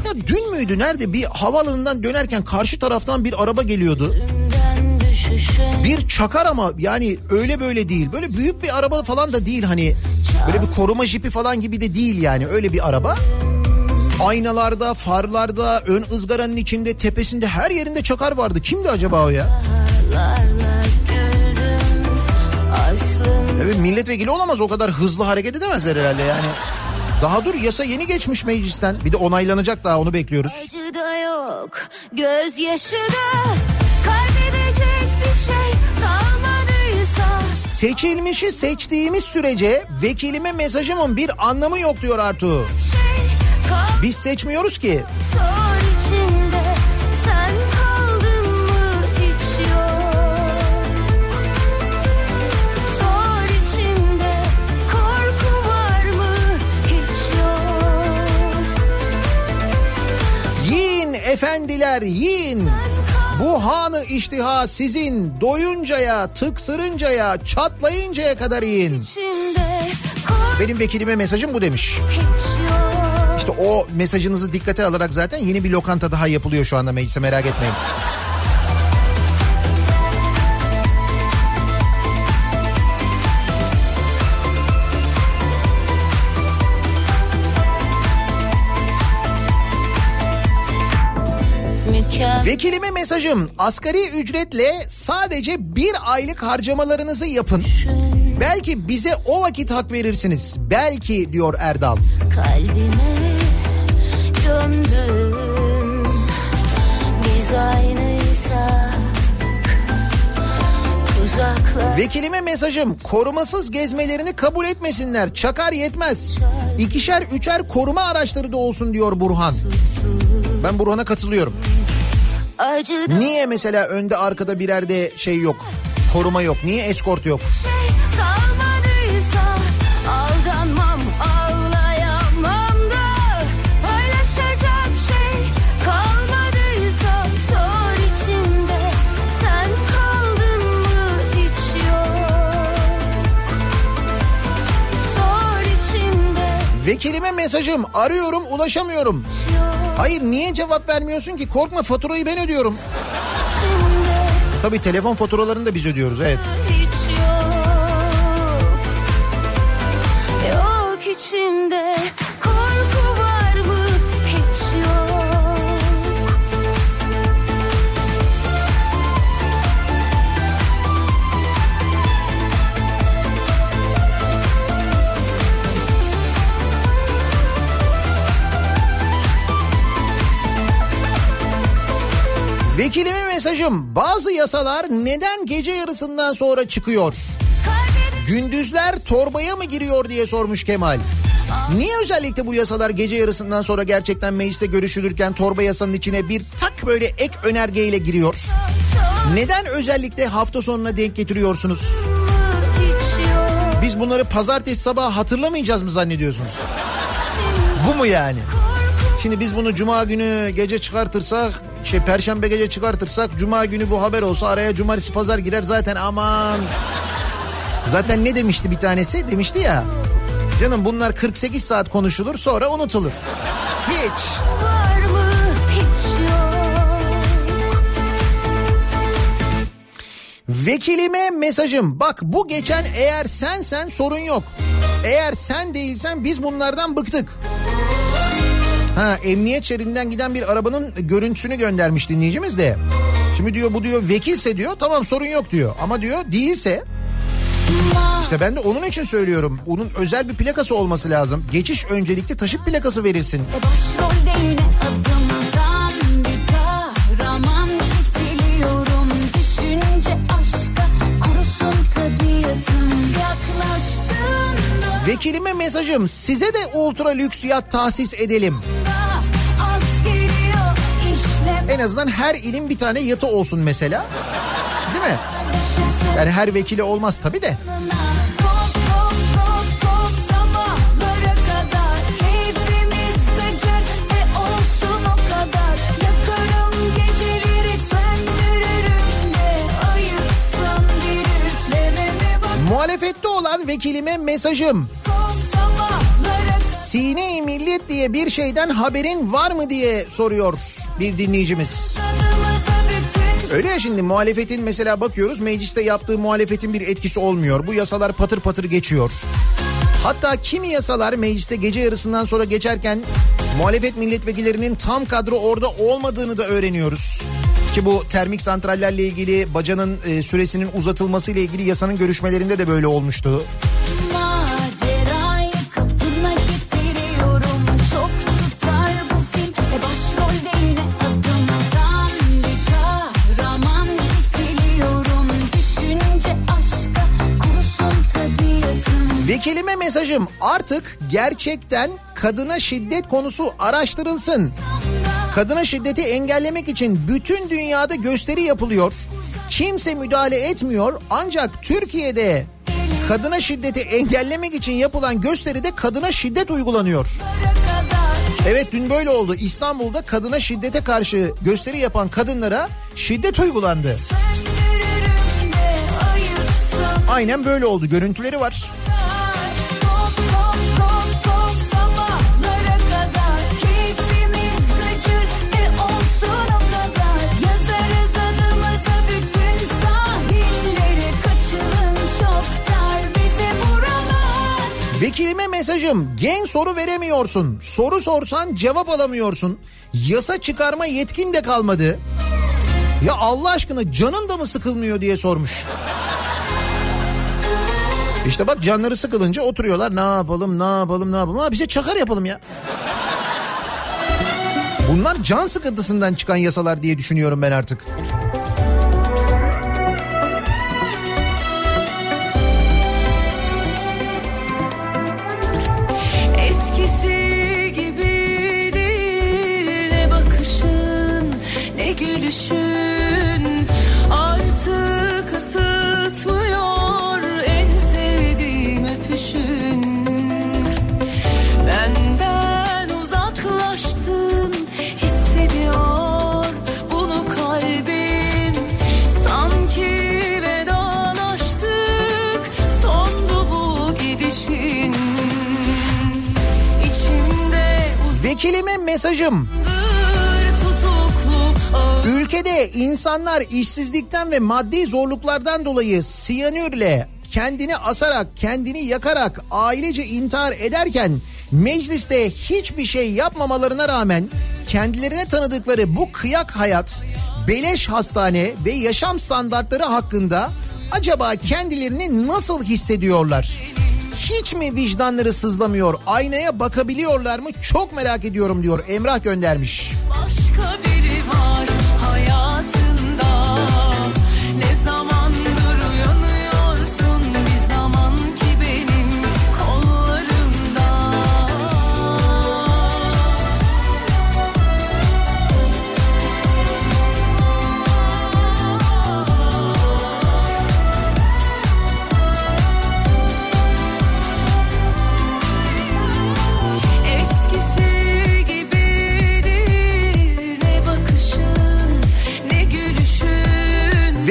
B: Ya dün müydü nerede bir havaalanından dönerken karşı taraftan bir araba geliyordu. Bir çakar ama yani öyle böyle değil. Böyle büyük bir araba falan da değil hani. Böyle bir koruma jipi falan gibi de değil yani öyle bir araba. Aynalarda, farlarda, ön ızgaranın içinde, tepesinde her yerinde çakar vardı. Kimdi acaba o ya? Evet milletvekili olamaz o kadar hızlı hareket edemezler herhalde yani. Daha dur yasa yeni geçmiş meclisten. Bir de onaylanacak daha onu bekliyoruz.
F: Acı da yok, gözyaşı da
B: Seçilmişi seçtiğimiz sürece vekilime mesajımın bir anlamı yok diyor Artu.
F: şey
B: Biz seçmiyoruz ki. Yiyin efendiler yiyin. Bu hanı iştiha sizin doyuncaya, tıksırıncaya, çatlayıncaya kadar yiyin. Benim vekilime mesajım bu demiş. İşte o mesajınızı dikkate alarak zaten yeni bir lokanta daha yapılıyor şu anda meclise merak etmeyin. Vekilime mesajım asgari ücretle sadece bir aylık harcamalarınızı yapın. Belki bize o vakit hak verirsiniz. Belki diyor Erdal.
F: kalbime gömdüm Biz aynıysak tuzaklar
B: Vekilime mesajım korumasız gezmelerini kabul etmesinler. Çakar yetmez. İkişer üçer koruma araçları da olsun diyor Burhan. Ben Burhan'a katılıyorum. Niye mesela önde arkada birer de şey yok? Koruma yok. Niye eskort yok?
F: şey
B: Vekilime mesajım arıyorum ulaşamıyorum. Hayır niye cevap vermiyorsun ki? Korkma faturayı ben ödüyorum. Tabii telefon faturalarını da biz ödüyoruz evet.
F: hiç yok Yok içimde
B: Vekilime mesajım bazı yasalar neden gece yarısından sonra çıkıyor? Gündüzler torbaya mı giriyor diye sormuş Kemal. Niye özellikle bu yasalar gece yarısından sonra gerçekten mecliste görüşülürken torba yasanın içine bir tak böyle ek önergeyle giriyor? Neden özellikle hafta sonuna denk getiriyorsunuz? Biz bunları pazartesi sabahı hatırlamayacağız mı zannediyorsunuz? Bu mu yani? Şimdi biz bunu cuma günü gece çıkartırsak, şey perşembe gece çıkartırsak cuma günü bu haber olsa araya cumartesi pazar girer zaten aman. Zaten ne demişti bir tanesi? Demişti ya. Canım bunlar 48 saat konuşulur sonra unutulur. Hiç.
E: Hiç
B: Vekilime mesajım. Bak bu geçen eğer sensen sorun yok. Eğer sen değilsen biz bunlardan bıktık. Ha emniyet şeridinden giden bir arabanın görüntüsünü göndermiş dinleyicimiz de. Şimdi diyor bu diyor vekilse diyor tamam sorun yok diyor. Ama diyor değilse işte ben de onun için söylüyorum. Onun özel bir plakası olması lazım. Geçiş öncelikli taşıt plakası verilsin.
E: Başrolde yine adımdan
B: Vekilime mesajım size de ultra lüks yat tahsis edelim. En azından her ilin bir tane yatı olsun mesela. Değil mi? Yani her vekili olmaz tabii de. Muhalefette olan vekilime mesajım. Sine-i Millet diye bir şeyden haberin var mı diye soruyor bir dinleyicimiz. Öyle ya şimdi muhalefetin mesela bakıyoruz mecliste yaptığı muhalefetin bir etkisi olmuyor. Bu yasalar patır patır geçiyor. Hatta kimi yasalar mecliste gece yarısından sonra geçerken muhalefet milletvekillerinin tam kadro orada olmadığını da öğreniyoruz. Ki bu termik santrallerle ilgili bacanın e, süresinin uzatılması ile ilgili yasanın görüşmelerinde de böyle olmuştu.
E: E
B: Vekilime mesajım artık gerçekten kadına şiddet konusu araştırılsın. Kadına şiddeti engellemek için bütün dünyada gösteri yapılıyor. Kimse müdahale etmiyor ancak Türkiye'de kadına şiddeti engellemek için yapılan gösteride kadına şiddet uygulanıyor. Evet dün böyle oldu. İstanbul'da kadına şiddete karşı gösteri yapan kadınlara şiddet uygulandı. Aynen böyle oldu. Görüntüleri var. Vekilime mesajım gen soru veremiyorsun. Soru sorsan cevap alamıyorsun. Yasa çıkarma yetkin de kalmadı. Ya Allah aşkına canın da mı sıkılmıyor diye sormuş. İşte bak canları sıkılınca oturuyorlar ne yapalım ne yapalım ne yapalım. Ha bize çakar yapalım ya. Bunlar can sıkıntısından çıkan yasalar diye düşünüyorum ben artık. Vekilime mesajım. Ülkede insanlar işsizlikten ve maddi zorluklardan dolayı siyanürle kendini asarak, kendini yakarak ailece intihar ederken mecliste hiçbir şey yapmamalarına rağmen kendilerine tanıdıkları bu kıyak hayat, beleş hastane ve yaşam standartları hakkında acaba kendilerini nasıl hissediyorlar? Hiç mi vicdanları sızlamıyor? Aynaya bakabiliyorlar mı? Çok merak ediyorum diyor. Emrah göndermiş.
F: Başka biri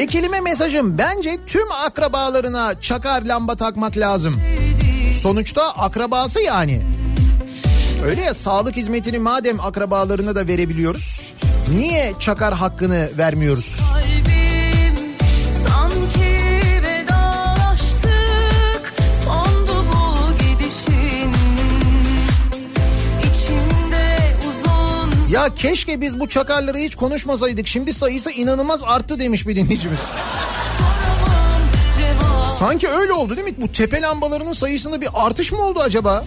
B: Vekilime mesajım bence tüm akrabalarına çakar lamba takmak lazım. Sonuçta akrabası yani. Öyle ya sağlık hizmetini madem akrabalarına da verebiliyoruz. Niye çakar hakkını vermiyoruz?
F: Kalbim
B: Ya keşke biz bu çakarları hiç konuşmasaydık. Şimdi sayısı inanılmaz arttı demiş bir dinleyicimiz. Sanki öyle oldu değil mi? Bu tepe lambalarının sayısında bir artış mı oldu acaba?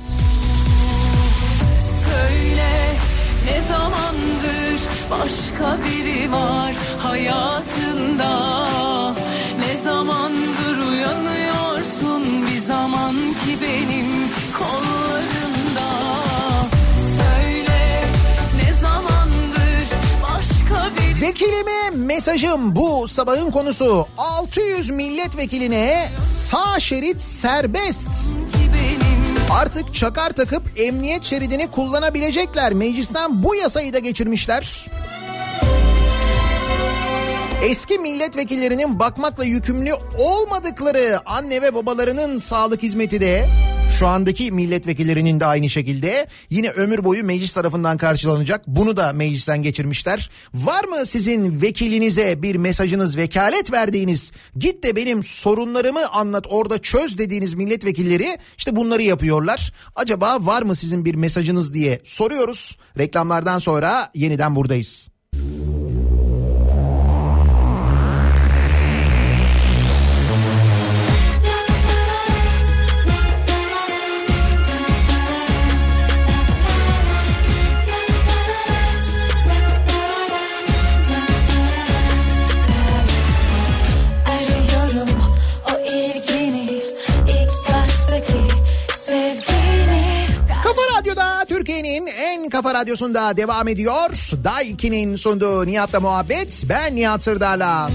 F: Söyle ne zamandır başka biri var hayatında
B: Vekilime mesajım bu sabahın konusu. 600 milletvekiline sağ şerit serbest. Artık çakar takıp emniyet şeridini kullanabilecekler. Meclisten bu yasayı da geçirmişler. Eski milletvekillerinin bakmakla yükümlü olmadıkları anne ve babalarının sağlık hizmeti de şu andaki milletvekillerinin de aynı şekilde yine ömür boyu meclis tarafından karşılanacak. Bunu da meclisten geçirmişler. Var mı sizin vekilinize bir mesajınız, vekalet verdiğiniz, git de benim sorunlarımı anlat orada çöz dediğiniz milletvekilleri işte bunları yapıyorlar. Acaba var mı sizin bir mesajınız diye soruyoruz. Reklamlardan sonra yeniden buradayız. Radyosunda devam ediyor. Daiki'nin sunduğu Nihat'la muhabbet. Ben Nihat Sırdar'la.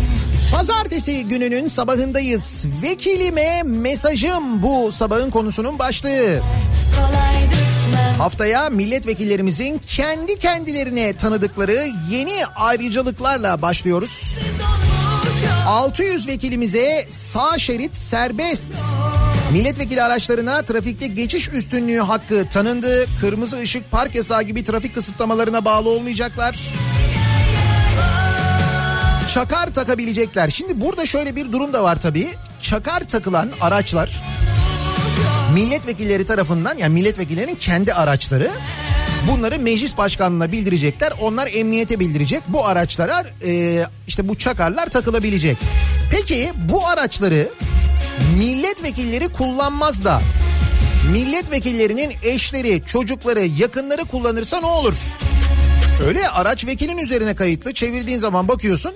B: Pazartesi gününün sabahındayız. Vekilime mesajım bu sabahın konusunun başlığı. Haftaya milletvekillerimizin kendi kendilerine tanıdıkları yeni ayrıcalıklarla başlıyoruz. 600 vekilimize sağ şerit serbest. Milletvekili araçlarına trafikte geçiş üstünlüğü hakkı tanındı. Kırmızı ışık, park yasağı gibi trafik kısıtlamalarına bağlı olmayacaklar. Çakar takabilecekler. Şimdi burada şöyle bir durum da var tabii. Çakar takılan araçlar milletvekilleri tarafından yani milletvekillerinin kendi araçları bunları meclis başkanlığına bildirecekler. Onlar emniyete bildirecek. Bu araçlara e, işte bu çakarlar takılabilecek. Peki bu araçları milletvekilleri kullanmaz da milletvekillerinin eşleri, çocukları, yakınları kullanırsa ne olur? Öyle araç vekilin üzerine kayıtlı. Çevirdiğin zaman bakıyorsun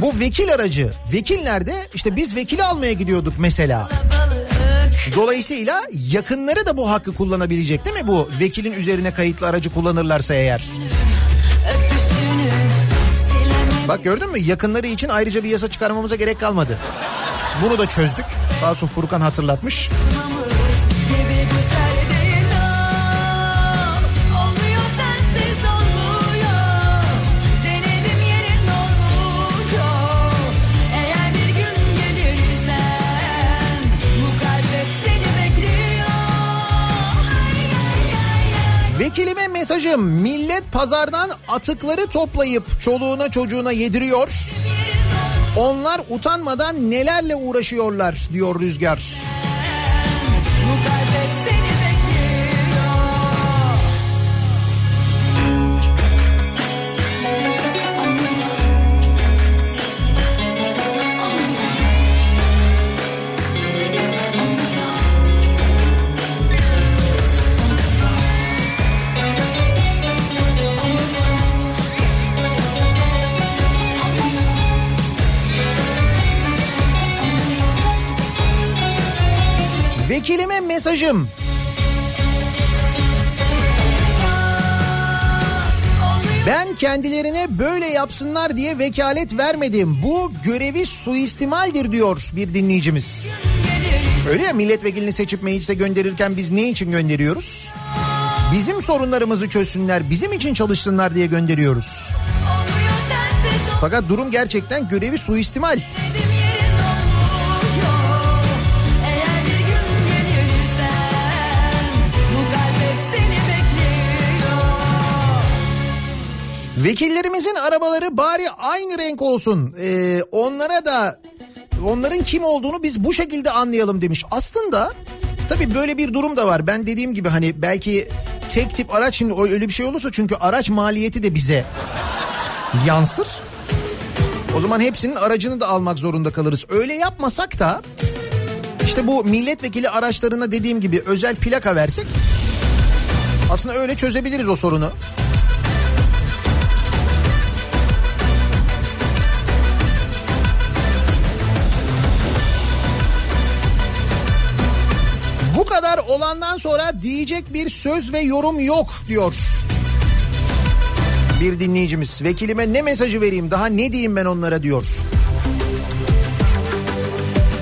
B: bu vekil aracı. Vekil nerede? İşte biz vekili almaya gidiyorduk mesela. Dolayısıyla yakınları da bu hakkı kullanabilecek değil mi bu vekilin üzerine kayıtlı aracı kullanırlarsa eğer? Bak gördün mü yakınları için ayrıca bir yasa çıkarmamıza gerek kalmadı. Bunu da çözdük. Sağ olsun Furkan hatırlatmış. Vekilime mesajım millet pazardan atıkları toplayıp çoluğuna çocuğuna yediriyor. Onlar utanmadan nelerle uğraşıyorlar diyor Rüzgar. Vekilime mesajım. Ben kendilerine böyle yapsınlar diye vekalet vermedim. Bu görevi suistimaldir diyor bir dinleyicimiz. Öyle ya milletvekilini seçip meclise gönderirken biz ne için gönderiyoruz? Bizim sorunlarımızı çözsünler, bizim için çalışsınlar diye gönderiyoruz. Fakat durum gerçekten görevi suistimal.
E: Dedim
B: Vekillerimizin arabaları bari aynı renk olsun. Ee, onlara da onların kim olduğunu biz bu şekilde anlayalım demiş. Aslında tabii böyle bir durum da var. Ben dediğim gibi hani belki tek tip araç şimdi öyle bir şey olursa çünkü araç maliyeti de bize yansır. O zaman hepsinin aracını da almak zorunda kalırız. Öyle yapmasak da işte bu milletvekili araçlarına dediğim gibi özel plaka versek aslında öyle çözebiliriz o sorunu. Olandan sonra diyecek bir söz ve yorum yok diyor. Bir dinleyicimiz vekilime ne mesajı vereyim daha ne diyeyim ben onlara diyor.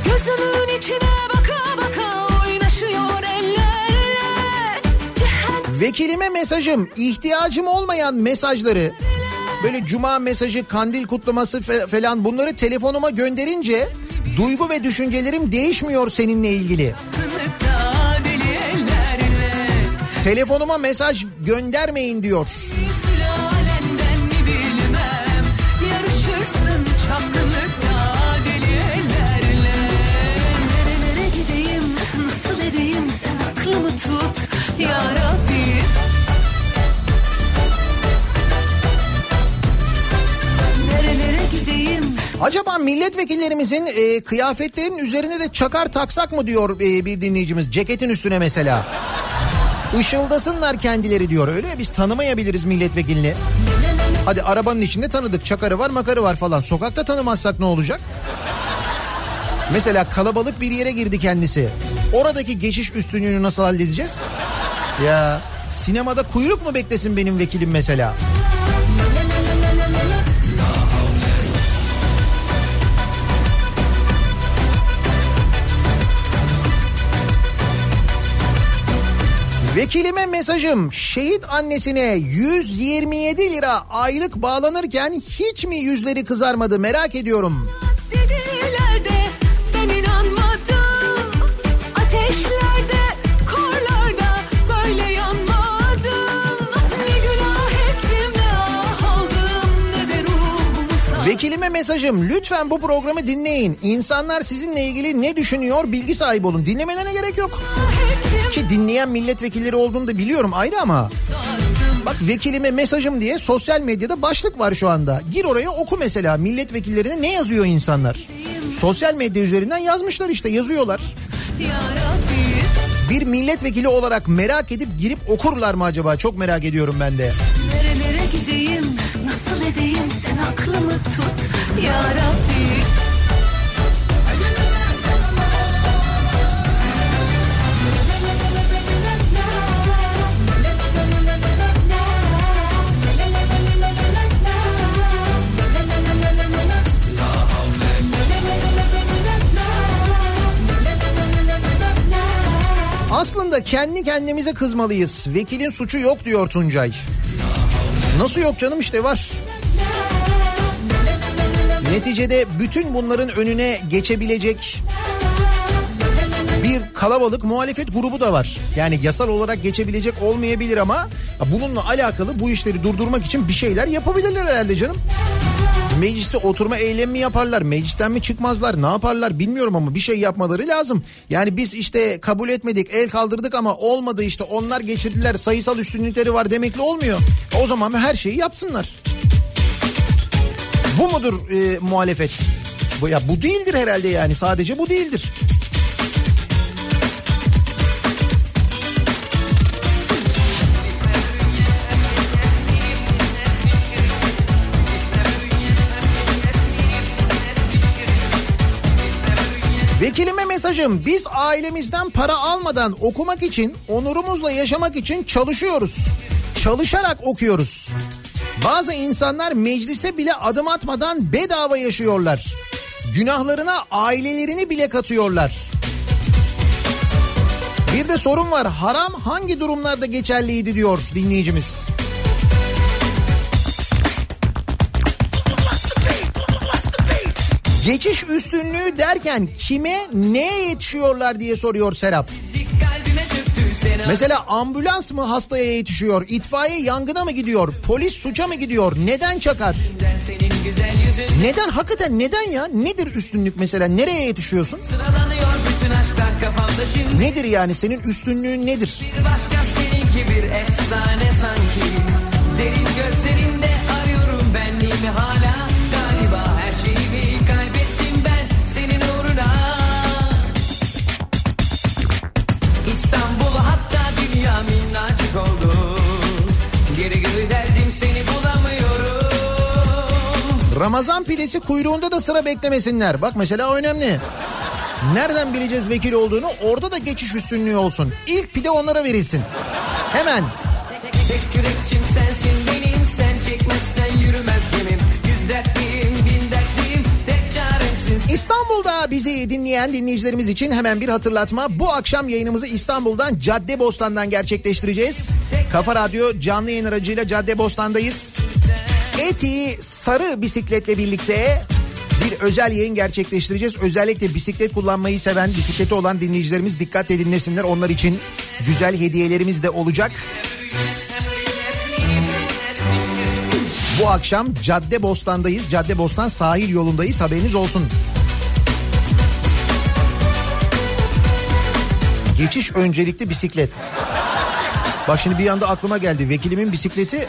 F: Gözümün içine baka baka oynaşıyor ellerle Cehennem
B: Vekilime mesajım ihtiyacım olmayan mesajları böyle cuma mesajı kandil kutlaması falan bunları telefonuma gönderince duygu ve düşüncelerim değişmiyor seninle ilgili.
F: ellerle
B: Telefonuma mesaj göndermeyin diyor. Acaba milletvekillerimizin e, kıyafetlerinin üzerine de çakar taksak mı diyor e, bir dinleyicimiz ceketin üstüne mesela. Işıldasınlar kendileri diyor. Öyle ya biz tanımayabiliriz milletvekilini. Hadi arabanın içinde tanıdık. Çakarı var makarı var falan. Sokakta tanımazsak ne olacak? Mesela kalabalık bir yere girdi kendisi. Oradaki geçiş üstünlüğünü nasıl halledeceğiz? Ya sinemada kuyruk mu beklesin benim vekilim mesela? Vekilime mesajım şehit annesine 127 lira aylık bağlanırken hiç mi yüzleri kızarmadı merak ediyorum. Vekilime mesajım lütfen bu programı dinleyin. İnsanlar sizinle ilgili ne düşünüyor bilgi sahibi olun. Dinlemelerine gerek yok. Ki dinleyen milletvekilleri olduğunu da biliyorum ayrı ama. Bak vekilime mesajım diye sosyal medyada başlık var şu anda. Gir oraya oku mesela milletvekillerine ne yazıyor insanlar. Sosyal medya üzerinden yazmışlar işte yazıyorlar. Bir milletvekili olarak merak edip girip okurlar mı acaba? Çok merak ediyorum ben de.
F: Nerelere aklımı tut ya Rabbi
B: Aslında kendi kendimize kızmalıyız. Vekilin suçu yok diyor Tuncay. Nasıl yok canım işte var. Neticede bütün bunların önüne geçebilecek bir kalabalık muhalefet grubu da var. Yani yasal olarak geçebilecek olmayabilir ama bununla alakalı bu işleri durdurmak için bir şeyler yapabilirler herhalde canım. Mecliste oturma eylemi mi yaparlar? Meclisten mi çıkmazlar? Ne yaparlar? Bilmiyorum ama bir şey yapmaları lazım. Yani biz işte kabul etmedik, el kaldırdık ama olmadı işte onlar geçirdiler, sayısal üstünlükleri var demekle olmuyor. O zaman her şeyi yapsınlar. Bu mudur e, muhalefet? Bu ya bu değildir herhalde yani sadece bu değildir. Vekilime mesajım biz ailemizden para almadan okumak için onurumuzla yaşamak için çalışıyoruz. Çalışarak okuyoruz. Bazı insanlar meclise bile adım atmadan bedava yaşıyorlar. Günahlarına ailelerini bile katıyorlar. Bir de sorun var. Haram hangi durumlarda geçerliydi diyor dinleyicimiz. Geçiş üstünlüğü derken kime neye yetişiyorlar diye soruyor Serap. Mesela ambulans mı hastaya yetişiyor? İtfaiye yangına mı gidiyor? Polis suça mı gidiyor? Neden çakar? Neden? Hakikaten neden ya? Nedir üstünlük mesela? Nereye yetişiyorsun? Nedir yani? Senin üstünlüğün nedir?
J: Bir başka seninki bir efsane sanki
B: Ramazan pidesi kuyruğunda da sıra beklemesinler. Bak mesela önemli. Nereden bileceğiz vekil olduğunu? Orada da geçiş üstünlüğü olsun. İlk pide onlara verilsin. Hemen.
J: Tek yürekçim sensin benim Sen çekmezsen yürümez gemim Yüz dertliyim bin dertliyim Tek çaremsin
B: İstanbul'da bizi dinleyen dinleyicilerimiz için hemen bir hatırlatma. Bu akşam yayınımızı İstanbul'dan Caddebostan'dan gerçekleştireceğiz. Kafa Radyo canlı yayın aracıyla Caddebostan'dayız. Eti sarı bisikletle birlikte bir özel yayın gerçekleştireceğiz. Özellikle bisiklet kullanmayı seven, bisikleti olan dinleyicilerimiz dikkatle dinlesinler. Onlar için güzel hediyelerimiz de olacak. Bu akşam Caddebostan'dayız. Caddebostan sahil yolundayız. Haberiniz olsun. Geçiş öncelikli bisiklet. Bak şimdi bir anda aklıma geldi. Vekilimin bisikleti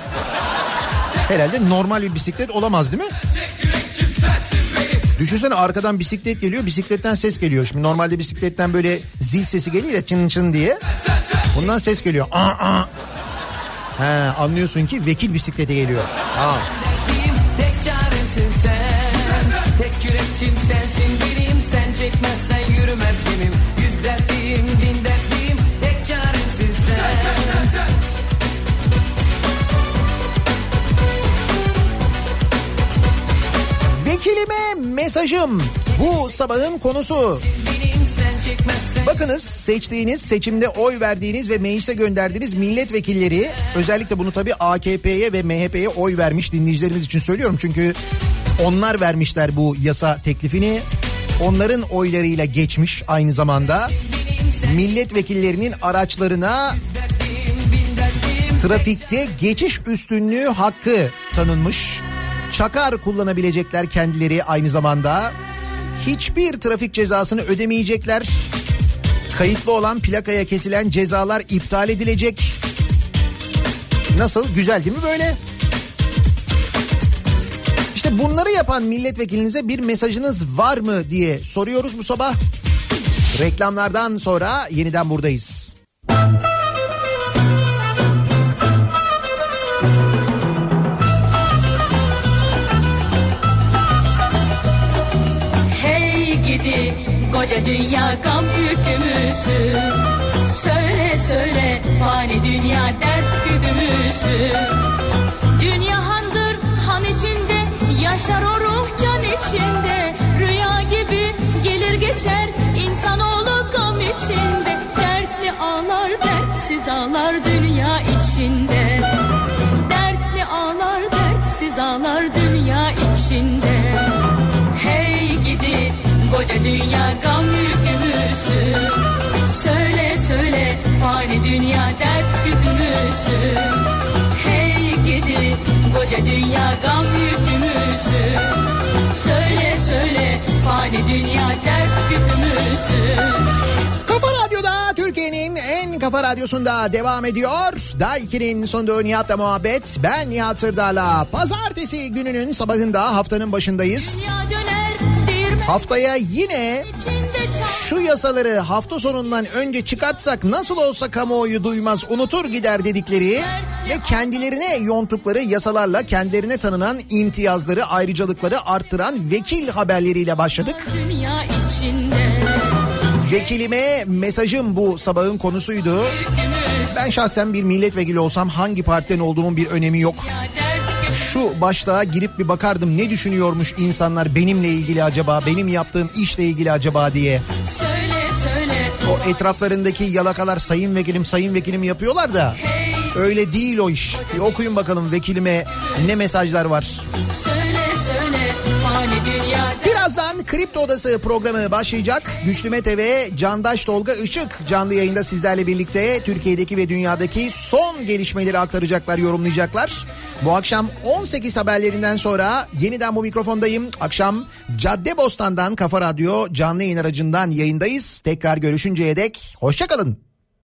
B: herhalde normal bir bisiklet olamaz değil mi? Düşünsene arkadan bisiklet geliyor, bisikletten ses geliyor. Şimdi normalde bisikletten böyle zil sesi geliyor ya çın çın diye. Bundan ses geliyor. Aa, aa. He, anlıyorsun ki vekil bisiklete geliyor. Aa. Vekilime mesajım. Bu sabahın konusu. Bakınız seçtiğiniz, seçimde oy verdiğiniz ve meclise gönderdiğiniz milletvekilleri özellikle bunu tabii AKP'ye ve MHP'ye oy vermiş dinleyicilerimiz için söylüyorum. Çünkü onlar vermişler bu yasa teklifini. Onların oylarıyla geçmiş aynı zamanda. Milletvekillerinin araçlarına trafikte geçiş üstünlüğü hakkı tanınmış. Çakar kullanabilecekler kendileri aynı zamanda. Hiçbir trafik cezasını ödemeyecekler. Kayıtlı olan plakaya kesilen cezalar iptal edilecek. Nasıl? Güzel değil mi böyle? İşte bunları yapan milletvekilinize bir mesajınız var mı diye soruyoruz bu sabah. Reklamlardan sonra yeniden buradayız.
F: Gidi koca dünya gam yükümüzü. Söyle söyle fani dünya dert güdümüzü. Dünya handır han içinde yaşar o ruh can içinde. Rüya gibi gelir geçer insanoğlu gam içinde. Dertli ağlar dertsiz ağlar dünya içinde. Dertli ağlar dertsiz ağlar dünya içinde koca dünya gam yükümüzü Söyle söyle fani dünya dert güdümüzü Hey gidi koca dünya gam yükümüzü Söyle söyle fani dünya dert
B: Radyo'da Türkiye'nin en kafa radyosunda devam ediyor. Daiki'nin sonunda Nihat'la muhabbet. Ben Nihat Sırdar'la. Pazartesi gününün sabahında haftanın başındayız.
F: Dünya döner
B: Haftaya yine şu yasaları hafta sonundan önce çıkartsak nasıl olsa kamuoyu duymaz unutur gider dedikleri ve kendilerine yonttukları yasalarla kendilerine tanınan imtiyazları ayrıcalıkları arttıran vekil haberleriyle başladık. Vekilime mesajım bu sabahın konusuydu. Ben şahsen bir milletvekili olsam hangi partiden olduğumun bir önemi yok.
F: dert
B: Şu başlığa girip bir bakardım ne düşünüyormuş insanlar benimle ilgili acaba, benim yaptığım işle ilgili acaba diye. O etraflarındaki yalakalar sayın vekilim sayın vekilim yapıyorlar da öyle değil o iş. Bir okuyun bakalım vekilime ne mesajlar var.
F: söyle söyle fani dünya
B: Kripto Odası programı başlayacak. Güçlü Mete ve Candaş Tolga Işık canlı yayında sizlerle birlikte Türkiye'deki ve dünyadaki son gelişmeleri aktaracaklar, yorumlayacaklar. Bu akşam 18 haberlerinden sonra yeniden bu mikrofondayım. Akşam Caddebostan'dan Kafa Radyo canlı yayın aracından yayındayız. Tekrar görüşünceye dek hoşçakalın.